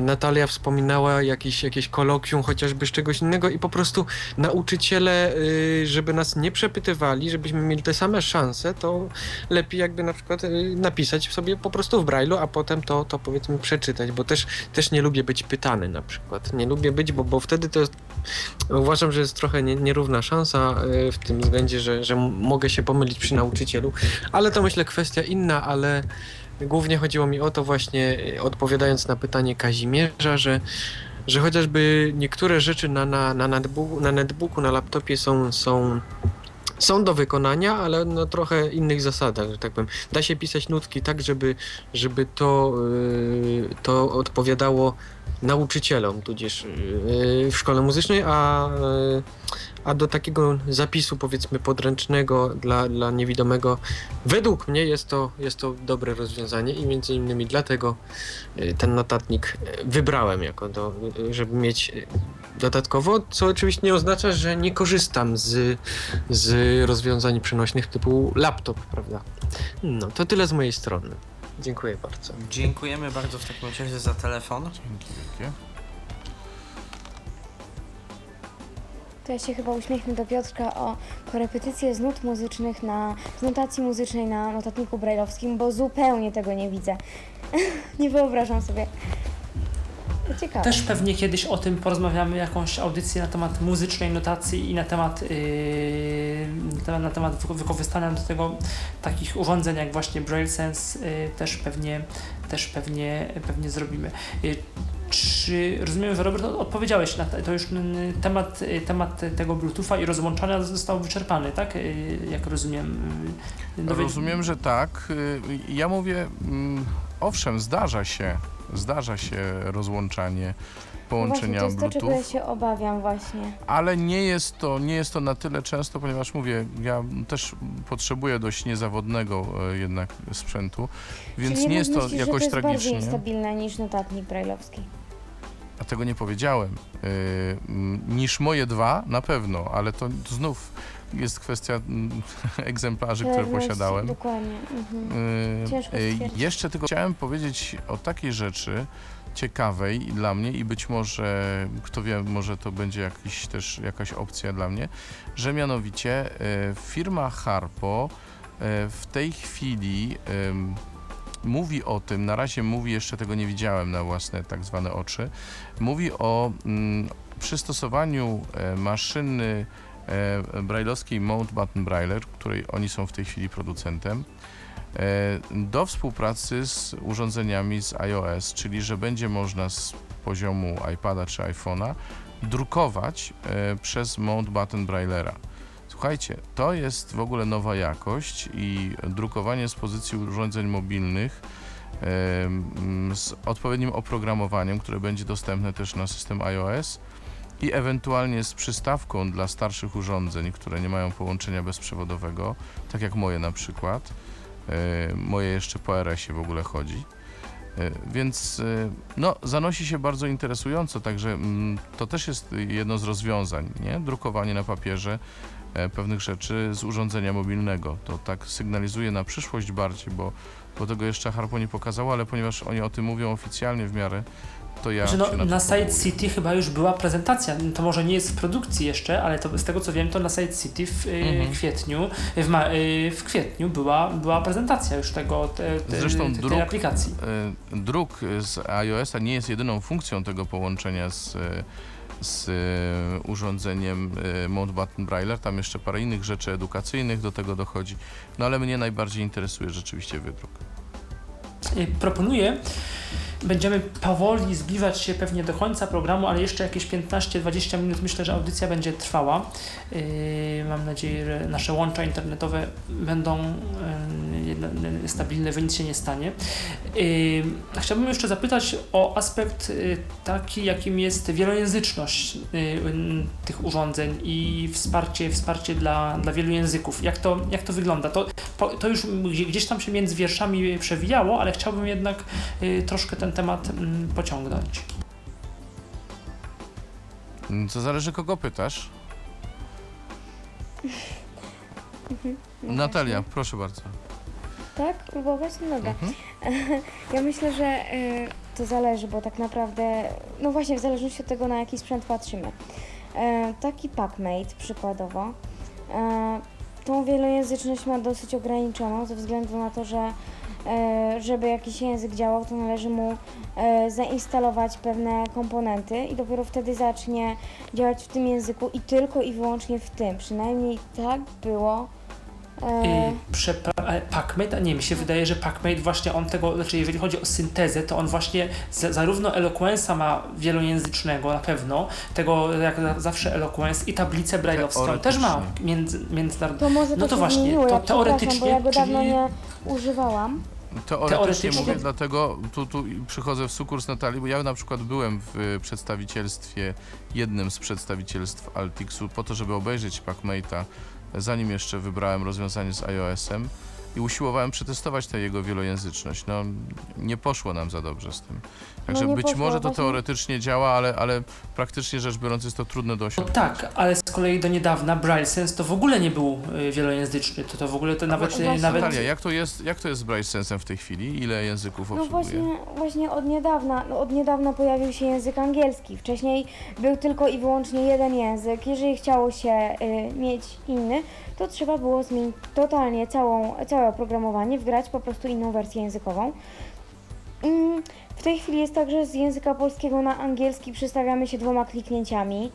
Natalia wspominała, jakieś, jakieś kolokwium chociażby z czegoś innego i po prostu nauczyciele, y, żeby nas nie przepytywali, żebyśmy mieli te same szanse, to lepiej jakby na przykład y, napisać sobie po prostu w Braille'u, a potem to, to powiedzmy przeczytać, bo też, też nie lubię być pytany na przykład. Nie lubię być, bo, bo wtedy to jest, uważam, że jest trochę nie, nierówna szansa y, w tym względzie, że, że mogę się pomylić przy nauczycielu, ale to myślę kwestia inna, ale głównie chodziło mi o to właśnie, y, odpowiadając na pytanie Kazimierza, że że chociażby niektóre rzeczy na, na, na, netbooku, na netbooku, na laptopie są, są, są do wykonania, ale na trochę innych zasadach, że tak powiem. Da się pisać nutki tak, żeby, żeby to, yy, to odpowiadało nauczycielom, tudzież yy, w szkole muzycznej, a, yy, a do takiego zapisu powiedzmy podręcznego dla, dla niewidomego według mnie jest to, jest to dobre rozwiązanie i między innymi dlatego y, ten notatnik y, wybrałem jako do, y, żeby mieć y, dodatkowo, co oczywiście nie oznacza, że nie korzystam z, z rozwiązań przenośnych typu laptop, prawda? No, to tyle z mojej strony. Dziękuję bardzo. Dziękujemy bardzo w takim razie za telefon. Dzięki wielkie. To ja się chyba uśmiechnę do Piotrka o korepetycję z nut muzycznych na, z notacji muzycznej na notatniku brajlowskim, bo zupełnie tego nie widzę. nie wyobrażam sobie. Ciekawe. Też pewnie kiedyś o tym porozmawiamy, jakąś audycję na temat muzycznej notacji i na temat, yy, na temat, wykorzystania do tego takich urządzeń jak właśnie Braille Sense yy, też pewnie, też pewnie, pewnie zrobimy. Yy, czy rozumiem, że Robert od- odpowiedziałeś na to już temat, y, temat tego Bluetootha i rozłączania został wyczerpany, tak? Yy, Jak rozumiem. yy, dowie- Rozumiem, że tak. Ja mówię, mm, owszem, zdarza się, zdarza się rozłączanie No właśnie, połączenia to jest to, czego ja Bluetooth, się obawiam właśnie. ale nie jest to, nie jest to na tyle często, ponieważ mówię, ja też potrzebuję dość niezawodnego e, jednak sprzętu, więc Czyli nie jest to myślisz, jakoś że to jest tragicznie. bardziej stabilne niż notatnik brajlowski. A tego nie powiedziałem. Mm, niż moje dwa, na pewno, ale to znów jest kwestia mm, egzemplarzy, które Pewność, posiadałem. Dokładnie. Mhm. Yy, Ciężko stwierdzić. Jeszcze tylko chciałem powiedzieć o takiej rzeczy ciekawej dla mnie i być może, kto wie, może to będzie jakiś, też jakaś opcja dla mnie, że mianowicie yy, firma Harpo w tej chwili mówi o tym, na razie mówi, jeszcze tego nie widziałem na własne tak zwane oczy, mówi o mm, przystosowaniu maszyny brajlowskiej Mount Button Brailler, której oni są w tej chwili producentem, e, do współpracy z urządzeniami z iOS, czyli że będzie można z poziomu iPada czy iPhone'a drukować e, przez Mount Button Braillera. Słuchajcie, to jest w ogóle nowa jakość i drukowanie z pozycji urządzeń mobilnych z odpowiednim oprogramowaniem, które będzie dostępne też na system iOS i ewentualnie z przystawką dla starszych urządzeń, które nie mają połączenia bezprzewodowego, tak jak moje na przykład. E, Moje jeszcze po RS-ie w ogóle chodzi. E, Więc e, no, zanosi się bardzo interesująco, także mm, to też jest jedno z rozwiązań, nie? Drukowanie na papierze pewnych rzeczy z urządzenia mobilnego. To tak sygnalizuje na przyszłość bardziej, bo, bo tego jeszcze Harpo nie pokazało, ale ponieważ oni o tym mówią oficjalnie w miarę, to ja Znaczy, no, na, Side powołuję. City chyba już była prezentacja. To może nie jest w produkcji jeszcze, ale to, z tego co wiem, to na Side City w y, Mhm. kwietniu, w, ma, y, w kwietniu była, była prezentacja już tego, te, te, Zresztą te, druk- tej aplikacji. E, Druk z iOS-a nie jest jedyną funkcją tego połączenia z, z e, urządzeniem e, Mount Button Brailler. Tam jeszcze parę innych rzeczy edukacyjnych do tego dochodzi. No ale mnie najbardziej interesuje rzeczywiście wydruk. Y, Proponuję, będziemy powoli zbliżać się pewnie do końca programu, ale jeszcze jakieś 15-20 minut myślę, że audycja będzie trwała. Yy, Mam nadzieję, że nasze łącza internetowe będą yy, jedno- stabilne, że nic się nie stanie. Yy, Chciałbym jeszcze zapytać o aspekt yy, taki, jakim jest wielojęzyczność yy, yy, tych urządzeń i wsparcie, wsparcie dla, dla wielu języków. Jak to, jak to wygląda? To, to już gdzie- gdzieś tam się między wierszami przewijało, ale chciałbym jednak troszkę ten temat mm, pociągnąć. Mm, Co zależy kogo pytasz? No Natalia, proszę bardzo. Tak? Próbować? No dobra. Mhm. Ja myślę, że y, to zależy, bo tak naprawdę, no właśnie w zależności od tego, na jaki sprzęt patrzymy. E, taki PackMate przykładowo, e, tą wielojęzyczność ma dosyć ograniczoną ze względu na to, że żeby jakiś język działał, to należy mu e, zainstalować pewne komponenty i dopiero wtedy zacznie działać w tym języku i tylko i wyłącznie w tym. Przynajmniej tak było. E, Y, przepra- e, PackMate, a nie, mi się wydaje, że PackMate właśnie on tego, znaczy jeżeli chodzi o syntezę, to on właśnie za, zarówno Eloquence'a ma wielojęzycznego na pewno, tego jak za- zawsze Eloquence i tablicę brajlowską on też ma Teoretycznie. między, międzynarodową. To może No to, to się właśnie, zmieniło, to ja przepraszam, bo teoretycznie, ja go dawno czyli- nie używałam. Teoretycznie Teoretycznie. mówię, dlatego tu, tu przychodzę w sukurs Natalii, bo ja na przykład byłem w y, przedstawicielstwie, jednym z przedstawicielstw Altixu, po to, żeby obejrzeć PackMate'a, zanim jeszcze wybrałem rozwiązanie z iOS-em. I usiłowałem przetestować tę jego wielojęzyczność. No, nie poszło nam za dobrze z tym. Także No nie być poszło, może to właśnie- teoretycznie działa, ale, ale praktycznie rzecz biorąc jest to trudne do No osiągnięcia. tak, ale z kolei do niedawna Braille Sense to w ogóle nie był y, wielojęzyczny, to to w ogóle to nawet, właśnie- y, nawet Natalia, jak to jest, jak to jest z Braille Sensem w tej chwili? Ile języków No obsługuje? właśnie, właśnie od niedawna, no od niedawna pojawił się język angielski. Wcześniej był tylko i wyłącznie jeden język. Jeżeli chciało się y, mieć inny, to trzeba było zmienić totalnie całą, całe oprogramowanie, wgrać po prostu inną wersję językową. Mm, W tej chwili jest tak, że z języka polskiego na angielski przestawiamy się dwoma kliknięciami,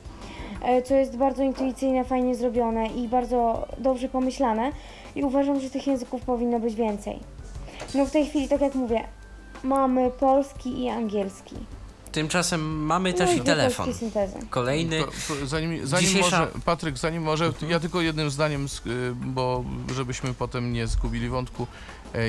e, co jest bardzo intuicyjne, fajnie zrobione i bardzo dobrze pomyślane. I uważam, że tych języków powinno być więcej. No w tej chwili, tak jak mówię, mamy polski i angielski. Tymczasem mamy no też i telefon. Kolejny. To, to zanim, zanim Dzisiejsza- może, Patryk, zanim może, Mhm. ja tylko jednym zdaniem, sk- y, bo żebyśmy potem nie zgubili wątku.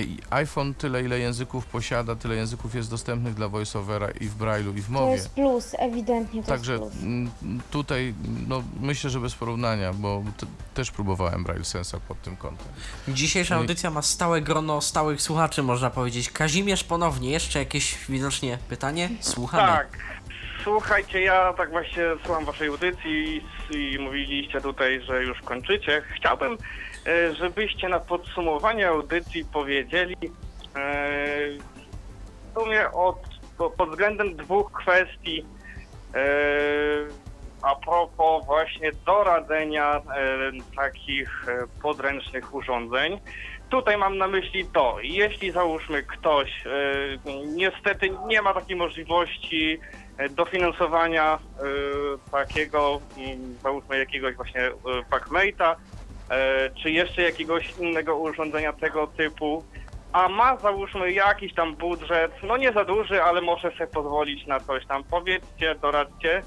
I iPhone tyle, ile języków posiada, tyle języków jest dostępnych dla voiceovera i w Braille'u, i w To mowie. jest plus, ewidentnie to Także jest plus. mm, tutaj, no, myślę, że bez porównania, bo t- też próbowałem Braille Sensa pod tym kątem. Dzisiejsza No i- audycja ma stałe grono stałych słuchaczy, można powiedzieć. Kazimierz ponownie, jeszcze jakieś widocznie pytanie? Słuchamy. Tak. Słuchajcie, ja tak właśnie słucham waszej audycji i, i mówiliście tutaj, że już kończycie. Chciałbym, żebyście na podsumowanie audycji powiedzieli e, w sumie od, po, pod względem dwóch kwestii e, a propos właśnie doradzenia e, takich e, podręcznych urządzeń. Tutaj mam na myśli to, jeśli załóżmy ktoś e, niestety nie ma takiej możliwości e, dofinansowania e, takiego, mm, załóżmy jakiegoś właśnie e, Packmate'a, e, czy jeszcze jakiegoś innego urządzenia tego typu, a ma załóżmy jakiś tam budżet, no nie za duży, ale może sobie pozwolić na coś tam. Powiedzcie, doradźcie,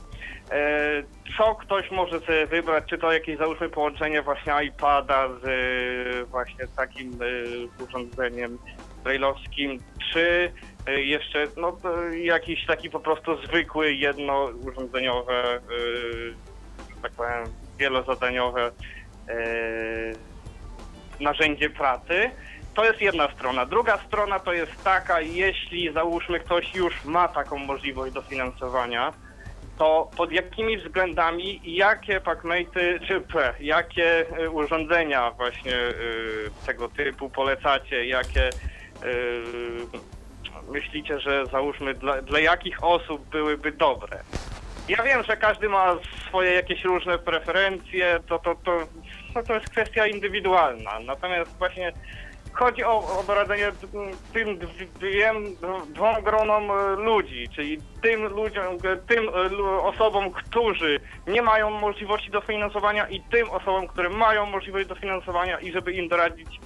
e, co ktoś może sobie wybrać, czy to jakieś załóżmy połączenie właśnie iPada z e, właśnie takim e, urządzeniem braille'owskim, czy e, jeszcze no, jakiś taki po prostu zwykły, jedno urządzeniowe, e, tak powiem, wielozadaniowe e, narzędzie pracy. To jest jedna strona. Druga strona to jest taka, jeśli załóżmy ktoś już ma taką możliwość dofinansowania, to pod jakimi względami, jakie packmate'y, czy p, jakie y, urządzenia właśnie y, tego typu polecacie, jakie y, myślicie, że załóżmy dla, dla jakich osób byłyby dobre? Ja wiem, że każdy ma swoje jakieś różne preferencje, to, to, to, no to jest kwestia indywidualna. Natomiast właśnie chodzi o, o doradzenie tym dwiem, dwom gronom e, ludzi, czyli tym ludziom, e, tym e, osobom, którzy nie mają możliwości dofinansowania i tym osobom, które mają możliwość dofinansowania i żeby im doradzić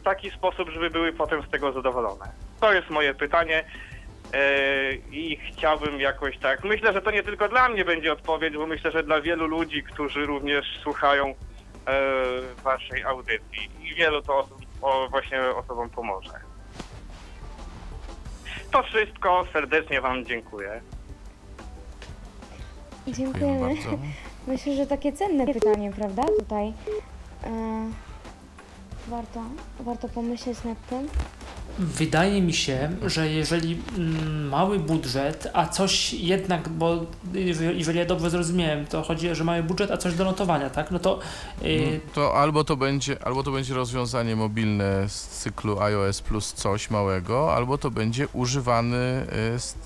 w taki sposób, żeby były potem z tego zadowolone. To jest moje pytanie. E, I chciałbym jakoś tak. Myślę, że to nie tylko dla mnie będzie odpowiedź, bo myślę, że dla wielu ludzi, którzy również słuchają e, waszej audycji i wielu to osób, o, właśnie osobom pomoże. To wszystko. Serdecznie wam dziękuję. Dziękujemy Dziękujemy. bardzo. Myślę, że takie cenne pytanie, prawda? Tutaj e, warto, warto pomyśleć nad tym. Wydaje mi się, że jeżeli mm, mały budżet, a coś jednak, bo jeżeli ja dobrze zrozumiałem, to chodzi, że mały budżet, a coś do notowania, tak? No to y, No, to albo to będzie, albo to będzie rozwiązanie mobilne z cyklu iOS plus coś małego, albo to będzie używany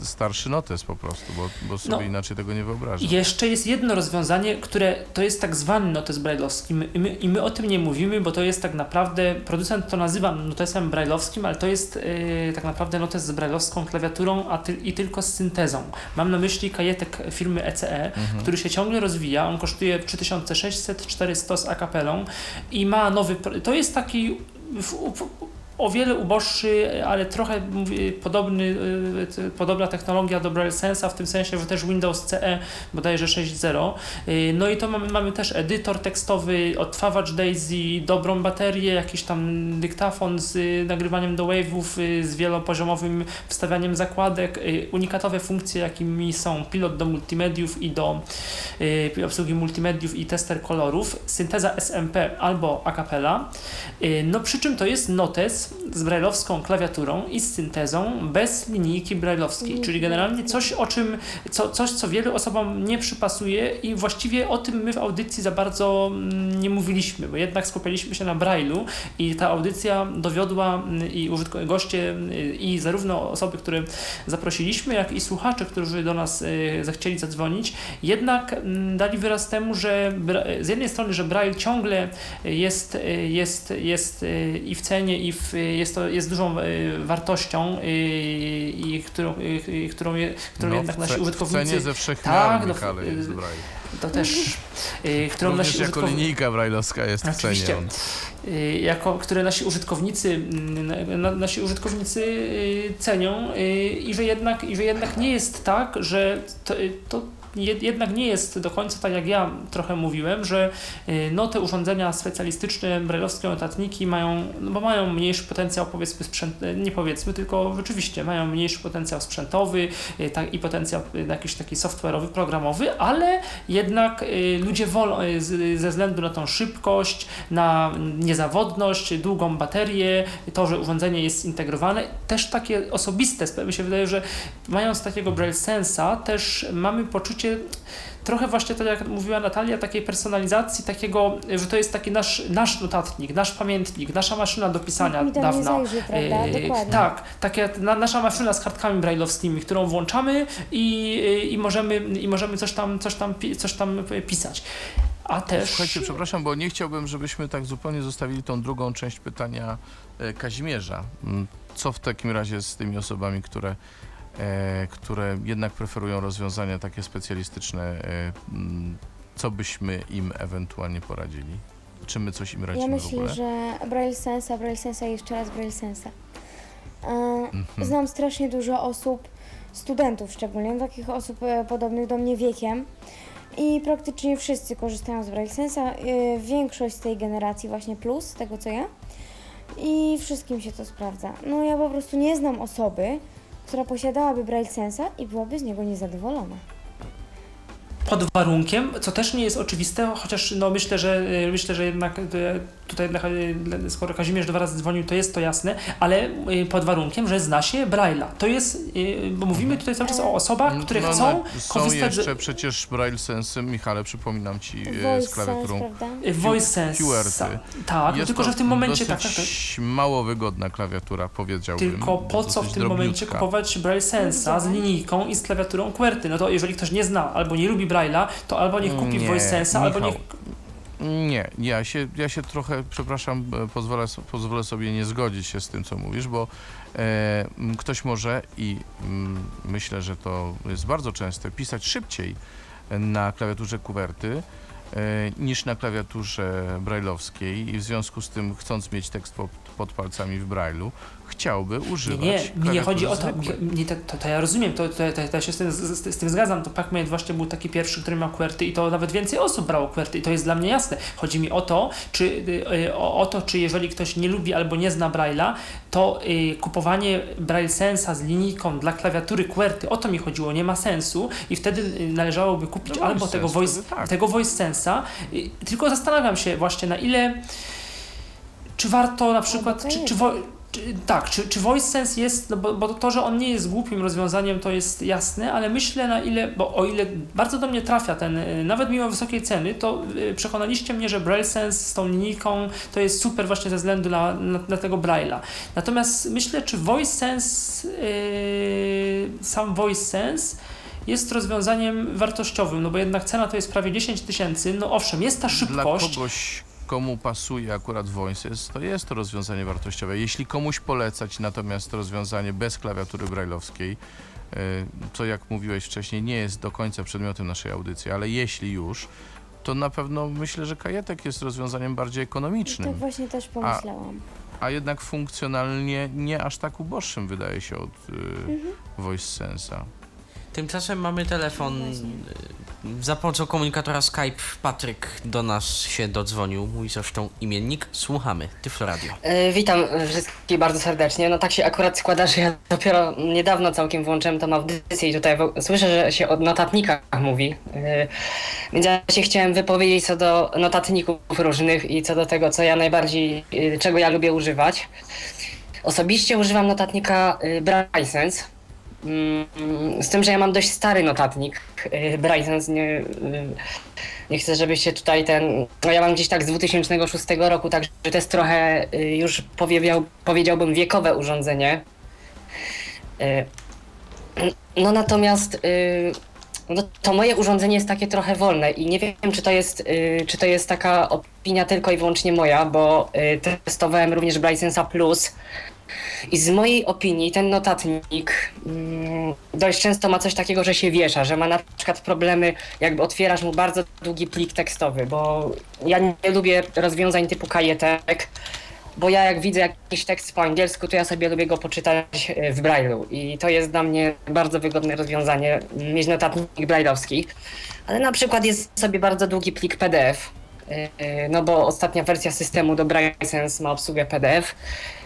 y, starszy notes po prostu, bo, bo sobie No. inaczej tego nie wyobrażam. Jeszcze jest jedno rozwiązanie, które to jest tak zwany notes brailleowski i my, i my o tym nie mówimy, bo to jest tak naprawdę, producent to nazywa notesem brailleowskim, ale to jest yy, tak naprawdę notes z brailleowską klawiaturą a ty, i tylko z syntezą. Mam na myśli kajetek firmy ECE, który się ciągle rozwija, on kosztuje 3600, 400 z akapelą i ma nowy, to jest taki w, w, o wiele uboższy, ale trochę podobny, y, podobna technologia do Sensa, w tym sensie, że też Windows CE bodajże 6.0. Y, No i to mamy, mamy też edytor tekstowy, odtwarzacz Daisy, dobrą baterię, jakiś tam dyktafon z y, nagrywaniem do wave'ów, z wielopoziomowym wstawianiem zakładek, unikatowe funkcje, jakimi są pilot do multimediów i do obsługi multimediów i tester kolorów, synteza SMP albo a cappella. No przy czym to jest notes z brailleowską klawiaturą i z syntezą bez linijki brailleowskiej, czyli generalnie coś o czym, co, coś co wielu osobom nie przypasuje i właściwie o tym my w audycji za bardzo mm, nie mówiliśmy, bo jednak skupialiśmy się na Braille'u i ta audycja dowiodła mm, i goście y, i zarówno osoby, które zaprosiliśmy, jak i słuchacze, którzy do nas y, zechcieli zadzwonić, jednak mm, dali wyraz temu, że z jednej strony, że Braille ciągle jest, y, jest, jest y, i w cenie, i w, jest, to, jest dużą y, wartością, y, i którą, y, którą, je- którą No, jednak w nasi użytkownicy. W cenie ze wszech Tak, no, y, jest Braille. To też, y, którą Również nasi jako użytkownicy. linijka brajlowska jest w Oczywiście. cenie. On. Y, jako, które nasi użytkownicy, na, nasi użytkownicy y, cenią y, i że jednak, i że jednak nie jest tak, że to, to jed- jednak nie jest do końca tak jak ja trochę mówiłem, że no te urządzenia specjalistyczne, brajlowskie notatniki mają, no bo mają mniejszy potencjał powiedzmy sprzęt, nie powiedzmy, tylko rzeczywiście mają mniejszy potencjał sprzętowy tak, i potencjał jakiś taki software'owy, programowy, ale jednak ludzie wolą ze względu na tą szybkość, na niezawodność, długą baterię, to, że urządzenie jest zintegrowane, też takie osobiste, mi się wydaje, że mając takiego Braille Sensa, też mamy poczucie trochę właśnie tak jak mówiła Natalia, takiej personalizacji, takiego, że to jest taki nasz, nasz notatnik, nasz pamiętnik, nasza maszyna do pisania mi dawna. zajrzy, Dokładnie. Tak, takie na, nasza maszyna z kartkami brailleowskimi, którą włączamy i, i, możemy, i możemy coś tam, coś, tam, coś tam pisać. A też. Słuchajcie, przepraszam, bo nie chciałbym, żebyśmy tak zupełnie zostawili tą drugą część pytania e, Kazimierza. Mm, Co w takim razie z tymi osobami, które, e, które jednak preferują rozwiązania takie specjalistyczne? E, mm, co byśmy im ewentualnie poradzili? Czy my coś im Ja radzimy w ogóle? myślę, że Braille Sensa, Braille Sensa i jeszcze raz Braille Sensa. Mhm. Znam strasznie dużo osób, studentów szczególnie, takich osób podobnych do mnie wiekiem i praktycznie wszyscy korzystają z Braille Sensa. E, Większość z tej generacji właśnie plus, tego co ja. I wszystkim się to sprawdza. No ja po prostu nie znam osoby, która posiadałaby Braille Sensa i byłaby z niego niezadowolona. pod warunkiem, co też nie jest oczywiste, chociaż no myślę, że y, myślę, że jednak y, tutaj jednak, y, skoro Kazimierz dwa razy dzwonił, to jest to jasne, ale y, pod warunkiem, że zna się Braille'a. To jest, y, bo mówimy tutaj cały czas o osobach, które No, chcą no, są korzystać jeszcze z przecież Braille Sensy, Michale, przypominam ci, Voice z klawiaturą. Y, Voice Sense. QWERTY. Tak, Jest tylko że w tym momencie tak, tak, tak. mało wygodna klawiatura, powiedziałbym. Tylko po co w tym momencie kupować Braille Sensa z linijką i z klawiaturą QWERTY? No to jeżeli ktoś nie zna albo nie lubi Braille'a, to albo niech kupi Nie, Voice Sensa, albo niech Nie, ja się, ja się trochę, przepraszam, e, pozwolę, pozwolę sobie nie zgodzić się z tym, co mówisz, bo e, m, ktoś może i mm, myślę, że to jest bardzo częste, pisać szybciej na klawiaturze kuwerty e, niż na klawiaturze brailleowskiej i w związku z tym, chcąc mieć tekst pod, pod palcami w braille'u, chciałby Nie, używać nie, mi nie chodzi o to, nie, to, to, to ja rozumiem, to, to, to, to ja się z tym, z, z, tym zgadzam, to Pac-Man właśnie był taki pierwszy, który miał QWERTY i to nawet więcej osób brało QWERTY i to jest dla mnie jasne. Chodzi mi o to, czy, y, o, o to, czy jeżeli ktoś nie lubi albo nie zna Braille'a, to y, kupowanie Braille Sensa z linijką dla klawiatury QWERTY, o to mi chodziło, nie ma sensu i wtedy y, należałoby kupić No, albo Voice tego, Sense, voice, tak. tego Voice Sensa, y, tylko zastanawiam się właśnie na ile czy warto na przykład, to czy, czy, wo, czy, tak, czy, czy Voice Sense jest, no bo, bo to, że on nie jest głupim rozwiązaniem, to jest jasne, ale myślę na ile, bo o ile bardzo do mnie trafia ten, y, nawet mimo wysokiej ceny, to y, przekonaliście mnie, że Braille Sense z tą linijką to jest super właśnie ze względu na, na, na tego Braille'a. Natomiast myślę, czy Voice Sense, yy, sam Voice Sense jest rozwiązaniem wartościowym, no bo jednak cena to jest prawie 10 tysięcy, no owszem, jest ta Dla szybkość, kogoś, komu pasuje akurat Voices, to jest to rozwiązanie wartościowe. Jeśli komuś polecać natomiast rozwiązanie bez klawiatury brailleowskiej, y, co jak mówiłeś wcześniej, nie jest do końca przedmiotem naszej audycji, ale jeśli już, to na pewno myślę, że kajetek jest rozwiązaniem bardziej Tak ekonomicznym. właśnie też pomyślałam. a jednak funkcjonalnie nie aż tak uboższym wydaje się od y, Voice Sensa. Tymczasem mamy telefon. y, Za pomocą komunikatora Skype Patryk do nas się dodzwonił, mój zresztą imiennik. Słuchamy. Tyflo Radio. E, Witam wszystkich bardzo serdecznie. No tak się akurat składa, że ja dopiero niedawno całkiem włączyłem tą audycję i tutaj słyszę, że się o notatnikach mówi. E, Więc ja się chciałem wypowiedzieć co do notatników różnych i co do tego, co ja najbardziej, e, czego ja lubię używać. Osobiście używam notatnika. Mm, Z tym, że ja mam dość stary notatnik. e, Braillesense nie, e, nie chcę, żebyście tutaj ten. No ja mam gdzieś tak z 2006 roku, także to jest trochę y, już powiedział, powiedziałbym wiekowe urządzenie. Y, No natomiast y, no to moje urządzenie jest takie trochę wolne i nie wiem, czy to jest, y, czy to jest taka opinia tylko i wyłącznie moja, bo y, testowałem również Brysensa Plus. I z mojej opinii ten notatnik mm, dość często ma coś takiego, że się wiesza, że ma na przykład problemy, jakby otwierasz mu bardzo długi plik tekstowy, bo ja nie lubię rozwiązań typu kajetek, bo ja jak widzę jakiś tekst po angielsku, to ja sobie lubię go poczytać e, w Braille'u. I to jest dla mnie bardzo wygodne rozwiązanie, m, mieć notatnik braille'owski. Ale na przykład jest sobie bardzo długi plik PDF, e, e, no bo ostatnia wersja systemu do BrailleSense ma obsługę PDF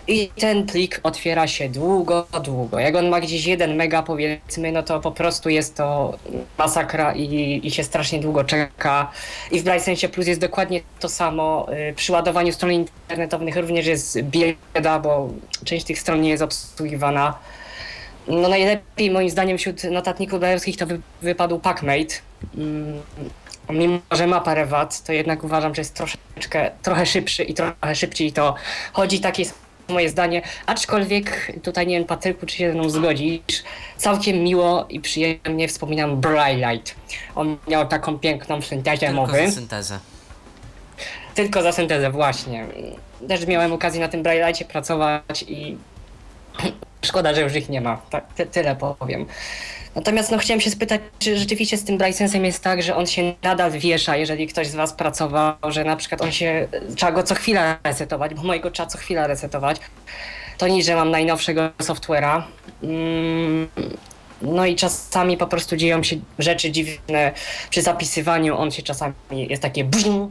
i ten plik otwiera się długo, długo. Jak on ma gdzieś 1 mega powiedzmy, no to po prostu jest to masakra i, i się strasznie długo czeka. I w BrailleSense Plus jest dokładnie to samo. Y, Przy ładowaniu stron internetowych również jest bieda, bo część tych stron nie jest obsługiwana. No najlepiej moim zdaniem wśród notatników brailleowskich to wy, wypadł PackMate. Mm, Mimo, że ma parę wad, to jednak uważam, że jest troszeczkę, trochę szybszy i trochę szybciej to chodzi. Takie jest moje zdanie. Aczkolwiek tutaj nie wiem, Patryku, czy się ze mną zgodzisz, całkiem miło i przyjemnie wspominam Braillite. On miał taką piękną syntezę Tylko mowy. za syntezę. Tylko za syntezę, właśnie. Też miałem okazję na tym Braille'cie pracować i szkoda, że już ich nie ma. Tak, ty, tyle powiem. Natomiast no, chciałem się spytać, czy rzeczywiście z tym Brightsensem jest tak, że on się nadal wiesza, jeżeli ktoś z Was pracował, że na przykład on się, trzeba go co chwilę resetować, bo mojego trzeba co chwilę resetować. To nic, że mam najnowszego software'a. Mm, no i czasami po prostu dzieją się rzeczy dziwne. Przy zapisywaniu on się czasami jest takie brzm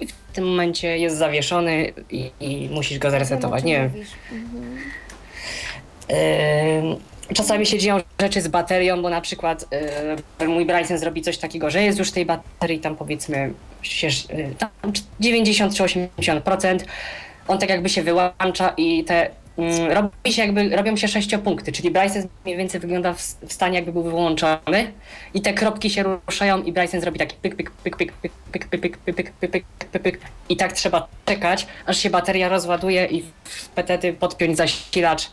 i w tym momencie jest zawieszony i, i musisz go zresetować. Nie wiem. Mhm. Ym, Czasami się dzieją rzeczy z baterią, bo na przykład yy, mój Bryson zrobi coś takiego, że jest już tej baterii tam powiedzmy się, yy, tam 90 czy 80%. On tak jakby się wyłącza i te robi się jakby, robią się sześciopunkty, czyli Bryson mniej więcej wygląda w, w stanie jakby był wyłączony i te kropki się ruszają i Bryson zrobi taki pyk, pyk, pyk, pyk, pyk, pyk, pyk, pyk, pyk, pyk, pyk, pyk, i tak trzeba czekać, aż się bateria rozładuje i wtedy podpiąć zasilacz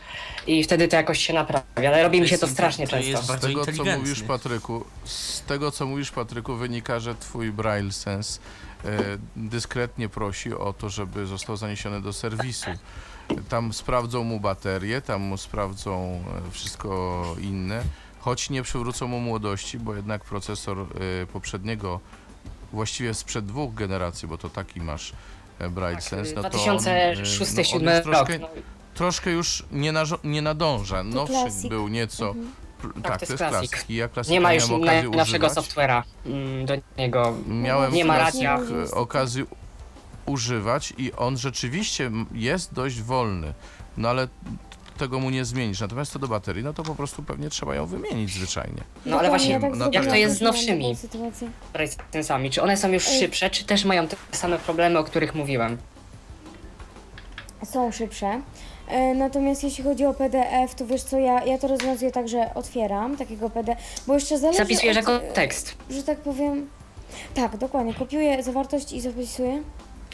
i wtedy to jakoś się naprawia, ale robi mi się to strasznie często. Z tego, co mówisz, Patryku, z tego, co mówisz, Patryku, wynika, że twój Braille Sense e, dyskretnie prosi o to, żeby został zaniesiony do serwisu. Tam sprawdzą mu baterię, tam mu sprawdzą e, wszystko inne, choć nie przywrócą mu młodości, bo jednak procesor e, poprzedniego, właściwie sprzed dwóch generacji, bo to taki masz e, Braille Sense, no to on, e, 2006-2007 no on jest rok. troszkę, No, troszkę już nie, nażo- nie nadąża. Nowszy klasik. był nieco. Mhm. Tak, Tak, to jest klasik. klasik. Ja nie ma już naszego używać. software'a mm, do niego. Miałem Nie ma klasik, radia. okazję używać i on rzeczywiście jest dość wolny. No ale tego mu nie zmienisz. Natomiast co do baterii, no to po prostu pewnie trzeba ją wymienić zwyczajnie. No ale właśnie, tak no jak to jest z nowszymi? sensami. Czy one są już szybsze, czy też mają te same problemy, o których mówiłem? Są szybsze. E, Natomiast jeśli chodzi o PDF, to wiesz co, ja, ja to rozwiązuję tak, że otwieram takiego PDF, bo jeszcze zależy Zapisujesz od, jako tekst. że tak powiem. Tak, dokładnie. Kopiuję zawartość i zapisuję.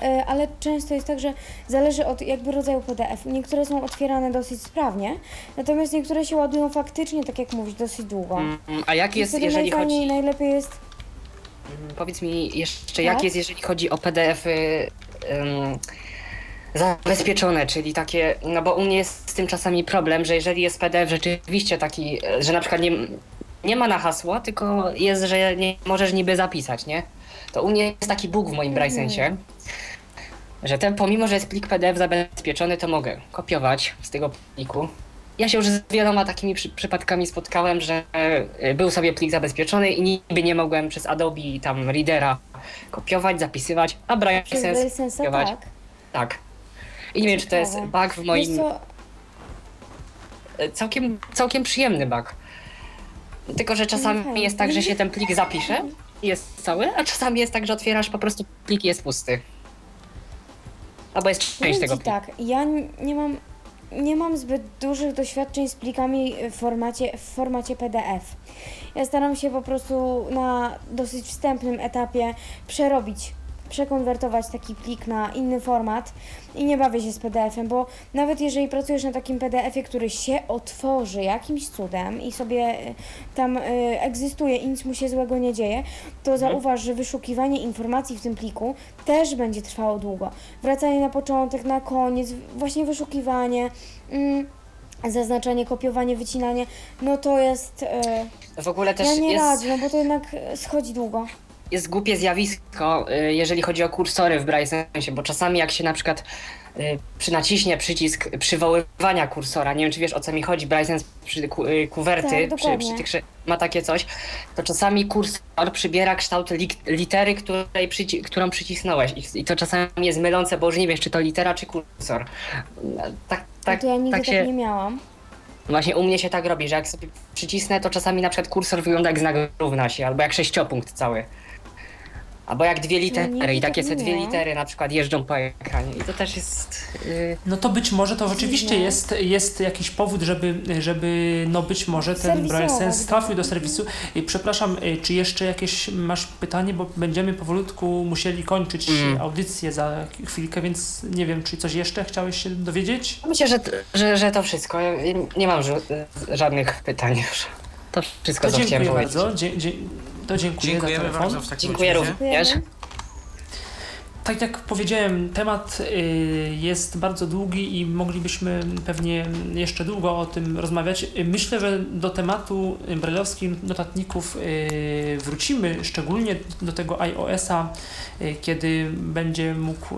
E, Ale często jest tak, że zależy od jakby rodzaju PDF. Niektóre są otwierane dosyć sprawnie, natomiast niektóre się ładują faktycznie, tak jak mówisz, dosyć długo. Mm, A jak jest, jeżeli chodzi... najlepiej jest. Mm, Powiedz mi jeszcze, Tak? jak jest, jeżeli chodzi o PDF-y zabezpieczone, czyli takie, no bo u mnie jest z tym czasami problem, że jeżeli jest PDF rzeczywiście taki, że na przykład nie, nie ma na hasła, tylko jest, że nie możesz niby zapisać, nie? To u mnie jest taki bóg w moim Mhm. Brajsensie. Że ten, pomimo, że jest plik PDF zabezpieczony, to mogę kopiować z tego pliku. Ja się już z wieloma takimi przy, przypadkami spotkałem, że e, był sobie plik zabezpieczony i niby nie mogłem przez Adobe tam Readera kopiować, zapisywać, a Braille Sense BrailleSense'a kopiować. tak. Tak. I nie wiem, czy to jest bug w moim... co, e, Całkiem, całkiem przyjemny bug. Tylko, że czasami Okej. jest tak, że się ten plik zapisze i jest cały, a czasami jest tak, że otwierasz po prostu plik i jest pusty. Albo jest część powiem tego ci pliku. tak, ja n- nie mam, nie mam zbyt dużych doświadczeń z plikami w formacie, w formacie PDF. Ja staram się po prostu na dosyć wstępnym etapie przerobić, przekonwertować taki plik na inny format i nie bawię się z PDF-em, bo nawet jeżeli pracujesz na takim PDF-ie, który się otworzy jakimś cudem i sobie y, tam y, egzystuje i nic mu się złego nie dzieje, to zauważ, że wyszukiwanie informacji w tym pliku też będzie trwało długo. Wracanie na początek, na koniec, właśnie wyszukiwanie. Mm, Zaznaczanie, kopiowanie, wycinanie, no to jest. y, W ogóle też ja nie jest, radzę, no bo to jednak schodzi długo. Jest głupie zjawisko, y, jeżeli chodzi o kursory w Braille Sense, bo czasami jak się na przykład y, przy naciśnie przycisk przywoływania kursora, nie wiem czy wiesz o co mi chodzi, Braille Sense przy ku, y, kuwerty, Tak, przy, przy tych, ma takie coś, to czasami kursor przybiera kształt litery, której przyci którą przycisnąłeś I, to czasami jest mylące, bo już nie wiesz czy to litera czy kursor. Tak, No tak, to ja nigdy tak tak, się... nie miałam. Właśnie u mnie się tak robi, że jak sobie przycisnę, to czasami na przykład kursor wygląda jak znak równa się, albo jak sześciopunkt cały. Albo jak dwie litery nigdy i takie tak se nie dwie litery na przykład jeżdżą po ekranie. I to też jest... Yy, No to być może to rzeczywiście Dziwne. jest, jest jakiś powód, żeby, żeby no być może ten Serwisować Braille Sense trafił do serwisu. I Przepraszam, y, czy jeszcze jakieś masz pytanie, bo będziemy powolutku musieli kończyć Mm. audycję za chwilkę, więc nie wiem, czy coś jeszcze chciałeś się dowiedzieć? myślę, że, że, że to wszystko. Ja nie mam żu- żadnych pytań już. To wszystko, To co chciałem dziękuję powiedzieć. bardzo. Dzie, dzie, to dziękuję Dziękujemy za telefon. bardzo w takim Dziękuję razie. również. Tak jak powiedziałem, temat y, jest bardzo długi i moglibyśmy pewnie jeszcze długo o tym rozmawiać. Myślę, że do tematu brajlowskich notatników y, wrócimy, szczególnie do tego iOS-a, y, kiedy będzie mógł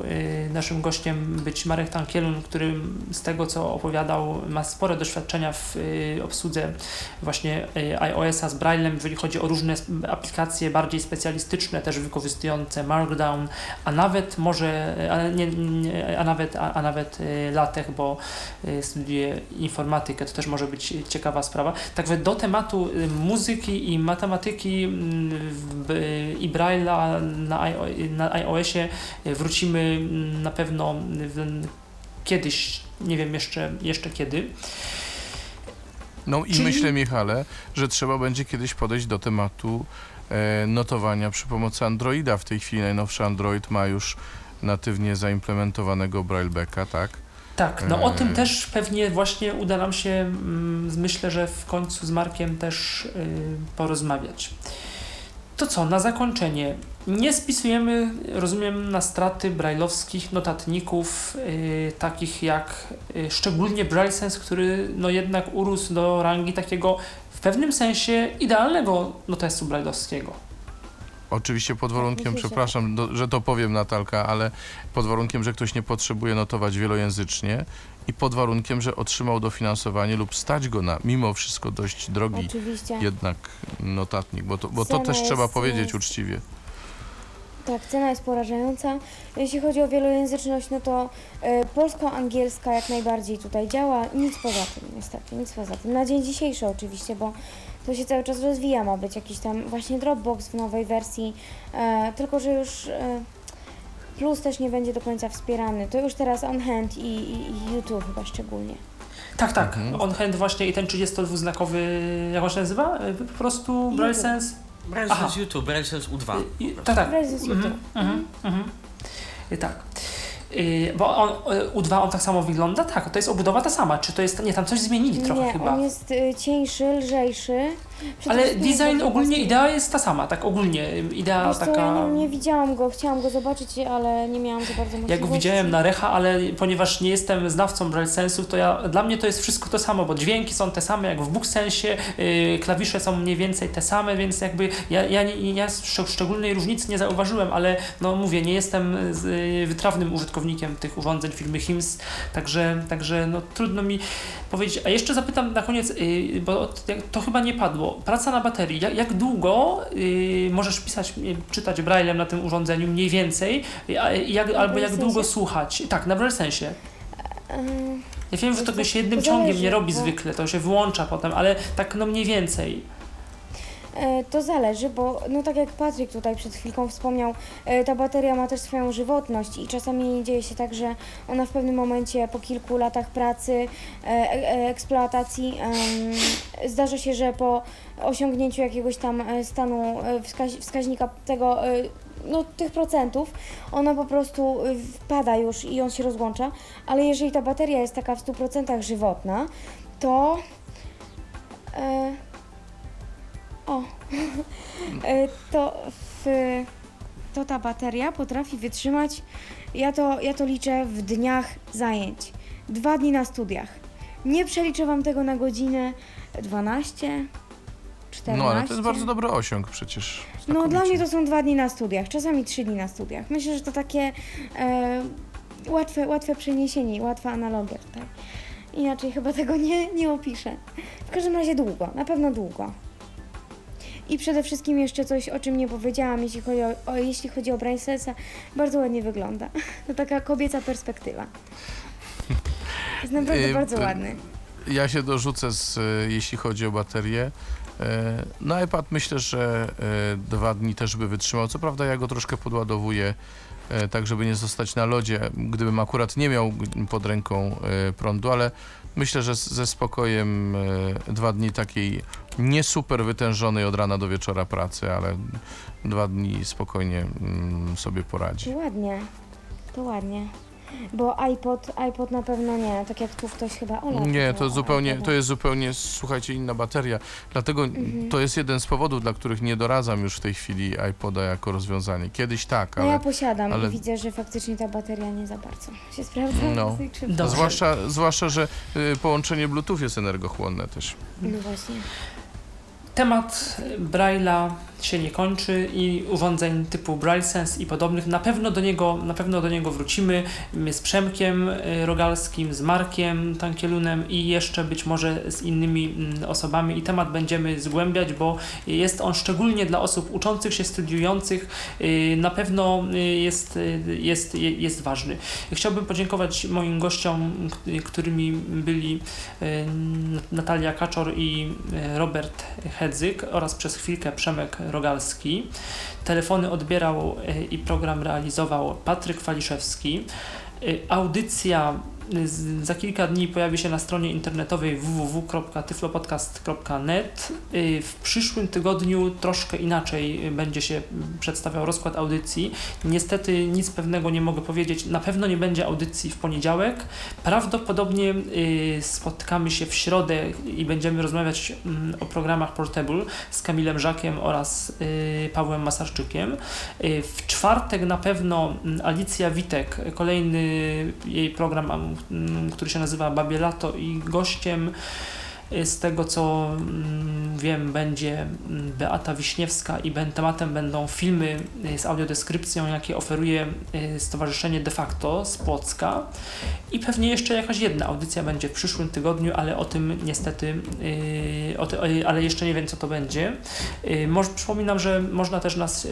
naszym gościem być Marek Tankielun, który z tego co opowiadał ma spore doświadczenia w obsłudze właśnie iOS-a z Braillem, jeżeli chodzi o różne aplikacje bardziej specjalistyczne, też wykorzystujące Markdown, a nawet może, a, nie, nie, a nawet, a, a nawet y, LaTeX, bo y, studiuje informatykę, to też może być ciekawa sprawa. Także do tematu y, muzyki i matematyki i Braille'a na, na iOSie wrócimy mm, na pewno w, kiedyś, nie wiem jeszcze, jeszcze kiedy. No i Czyli- myślę, Michale, że trzeba będzie kiedyś podejść do tematu notowania przy pomocy Androida. W tej chwili najnowszy Android ma już natywnie zaimplementowanego Braillebacka, tak? Tak, no o tym Eee. też pewnie właśnie uda nam się, mm, myślę, że w końcu z Markiem też y, porozmawiać. To co, na zakończenie. Nie spisujemy, rozumiem, na straty brajlowskich notatników, y, takich jak y, szczególnie Braille Sense, który no jednak urósł do rangi takiego pewnym sensie idealnego notesu brajlowskiego. Oczywiście pod warunkiem, że- przepraszam, do, że to powiem Natalka, ale pod warunkiem, że ktoś nie potrzebuje notować wielojęzycznie i pod warunkiem, że otrzymał dofinansowanie lub stać go na mimo wszystko dość drogi Oczywiście. jednak notatnik, bo to, bo to Cena też trzeba powiedzieć uczciwie. Tak, cena jest porażająca. Jeśli chodzi o wielojęzyczność, no to e, polsko-angielska jak najbardziej tutaj działa. Nic poza tym, niestety, nic poza tym. Na dzień dzisiejszy oczywiście, bo to się cały czas rozwija, ma być jakiś tam właśnie Dropbox w nowej wersji, e, tylko że już e, Plus też nie będzie do końca wspierany. To już teraz On Hand i, i, i YouTube chyba szczególnie. Tak, tak. Mhm. On hand właśnie i ten 32-znakowy, jak on się nazywa? Y, Po prostu Braille. Sense. Braille. Sense YouTube, Braille Sense U2. I, tak, tak. Braille Mhm, YouTube. mhm, mhm. Y, Tak. Y, Bo on, y, U2 on tak samo wygląda? Tak, to jest obudowa ta sama. Czy to jest. Nie, tam coś zmienili trochę nie, chyba. on jest y, cieńszy, lżejszy. Ale design ogólnie, idea jest ta sama, tak ogólnie. Idea Wiesz taka... ja nie, nie widziałam go, chciałam go zobaczyć, ale nie miałam za bardzo możliwości. Ja go widziałem na Recha, ale ponieważ nie jestem znawcą Braille Sensu, to ja, dla mnie to jest wszystko to samo, bo dźwięki są te same jak w BookSensie, yy, klawisze są mniej więcej te same, więc jakby ja, ja, ja szcz- szczególnej różnicy nie zauważyłem, ale no mówię, nie jestem z, yy, wytrawnym użytkownikiem tych urządzeń firmy HIMS, także, także no trudno mi powiedzieć. A jeszcze zapytam na koniec, yy, bo to chyba nie padło. Praca na baterii. Jak, jak długo yy, możesz pisać, yy, czytać Braillem na tym urządzeniu mniej więcej, a jak, albo jak długo słuchać? Tak, na Braille sensie. Ja wiem, że To tego się jednym ciągiem nie robi zwykle, to się wyłącza potem, ale tak no mniej więcej. E, To zależy, bo no tak jak Patryk tutaj przed chwilką wspomniał, e, ta bateria ma też swoją żywotność i czasami dzieje się tak, że ona w pewnym momencie po kilku latach pracy, e, eksploatacji zdarza się, że po osiągnięciu jakiegoś tam stanu wskaź, wskaźnika tego, no tych procentów, ona po prostu wpada już i on się rozłącza, ale jeżeli ta bateria jest taka w 100% żywotna, to e, o, E, to, w, to ta bateria potrafi wytrzymać, ja to, ja to liczę w dniach zajęć. Dwa dni na studiach. Nie przeliczę Wam tego na godziny 12, 14. No ale to jest bardzo dobry osiąg przecież. No dla mnie to są dwa dni na studiach, czasami trzy dni na studiach. Myślę, że to takie e, łatwe, łatwe przeniesienie, łatwa analogia tutaj. Inaczej chyba tego nie, nie opiszę. W każdym razie długo, na pewno długo. I przede wszystkim jeszcze coś, o czym nie powiedziałam, jeśli chodzi o, o, jeśli chodzi o Brain Sensa, bardzo ładnie wygląda. To taka kobieca perspektywa. Jest naprawdę Yy, bardzo yy, ładny. Ja się dorzucę, z, e, jeśli chodzi o baterię. No iPad myślę, że e, dwa dni też by wytrzymał. Co prawda ja go troszkę podładowuję, e, tak żeby nie zostać na lodzie, gdybym akurat nie miał pod ręką prądu, ale myślę, że ze spokojem dwa dni takiej nie super wytężonej od rana do wieczora pracy, ale dwa dni spokojnie mm, sobie poradzi. Ładnie, to ładnie. Bo iPod, iPod na pewno nie, tak jak tu ktoś chyba Ola Nie, to o zupełnie, to jest zupełnie, słuchajcie, inna bateria. Dlatego Mhm. to jest jeden z powodów, dla których nie doradzam już w tej chwili iPoda jako rozwiązanie. Kiedyś tak, No ja ale posiadam ale- i widzę, że faktycznie ta bateria nie za bardzo się sprawdza. No. zwłaszcza, zwłaszcza, że y, połączenie Bluetooth jest energochłonne też. No właśnie. Temat Braille'a się nie kończy i urządzeń typu Braille Sense i podobnych. Na pewno do niego, na pewno do niego wrócimy My z Przemkiem y, Rogalskim, z Markiem Tankielunem i jeszcze być może z innymi mm, osobami i temat będziemy zgłębiać, bo jest on szczególnie dla osób uczących się, studiujących y, na pewno y, jest, jest, jest ważny. Chciałbym podziękować moim gościom, którymi byli Natalia Kaczor i Robert Hedzyk oraz przez chwilkę Przemek Rogalski. Telefony odbierał y, i program realizował Patryk Waliszewski. Y, Audycja za kilka dni pojawi się na stronie internetowej www.tyflopodcast.net. Y, W przyszłym tygodniu troszkę inaczej będzie się przedstawiał rozkład audycji. Niestety nic pewnego nie mogę powiedzieć. Na pewno nie będzie audycji w poniedziałek. Prawdopodobnie y, spotkamy się w środę i będziemy rozmawiać mm, o programach Portable z Kamilem Żakiem oraz y, Pawłem Masarczykiem. W czwartek na pewno mm, Alicja Witek, kolejny jej program, który się nazywa Babie Lato i gościem z tego co mm, wiem będzie mm, Beata Wiśniewska i tematem będą filmy y, z audiodeskrypcją, jakie oferuje y, Stowarzyszenie De facto z Płocka i pewnie jeszcze jakaś jedna audycja będzie w przyszłym tygodniu, ale o tym niestety, yy, o ty, ale jeszcze nie wiem co to będzie. Przypominam, że można też nas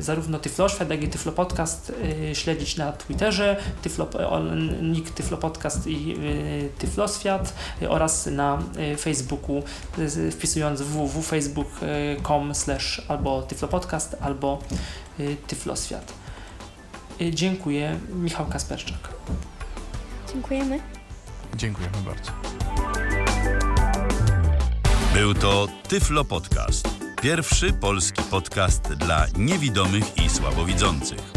zarówno Tyfloświat, jak i Tyflo Podcast śledzić na Twitterze, Tyflo, nick Tyflo Podcast i Tyfloswiat oraz na yy, Facebooku wpisując www.facebook.com slash albo Tyflo Podcast albo yy, Tyfloswiat. Yy, Dziękuję. Michał Kasperczak. Dziękujemy. Dziękujemy bardzo. Był to Tyflo Podcast. Pierwszy polski podcast dla niewidomych i słabowidzących.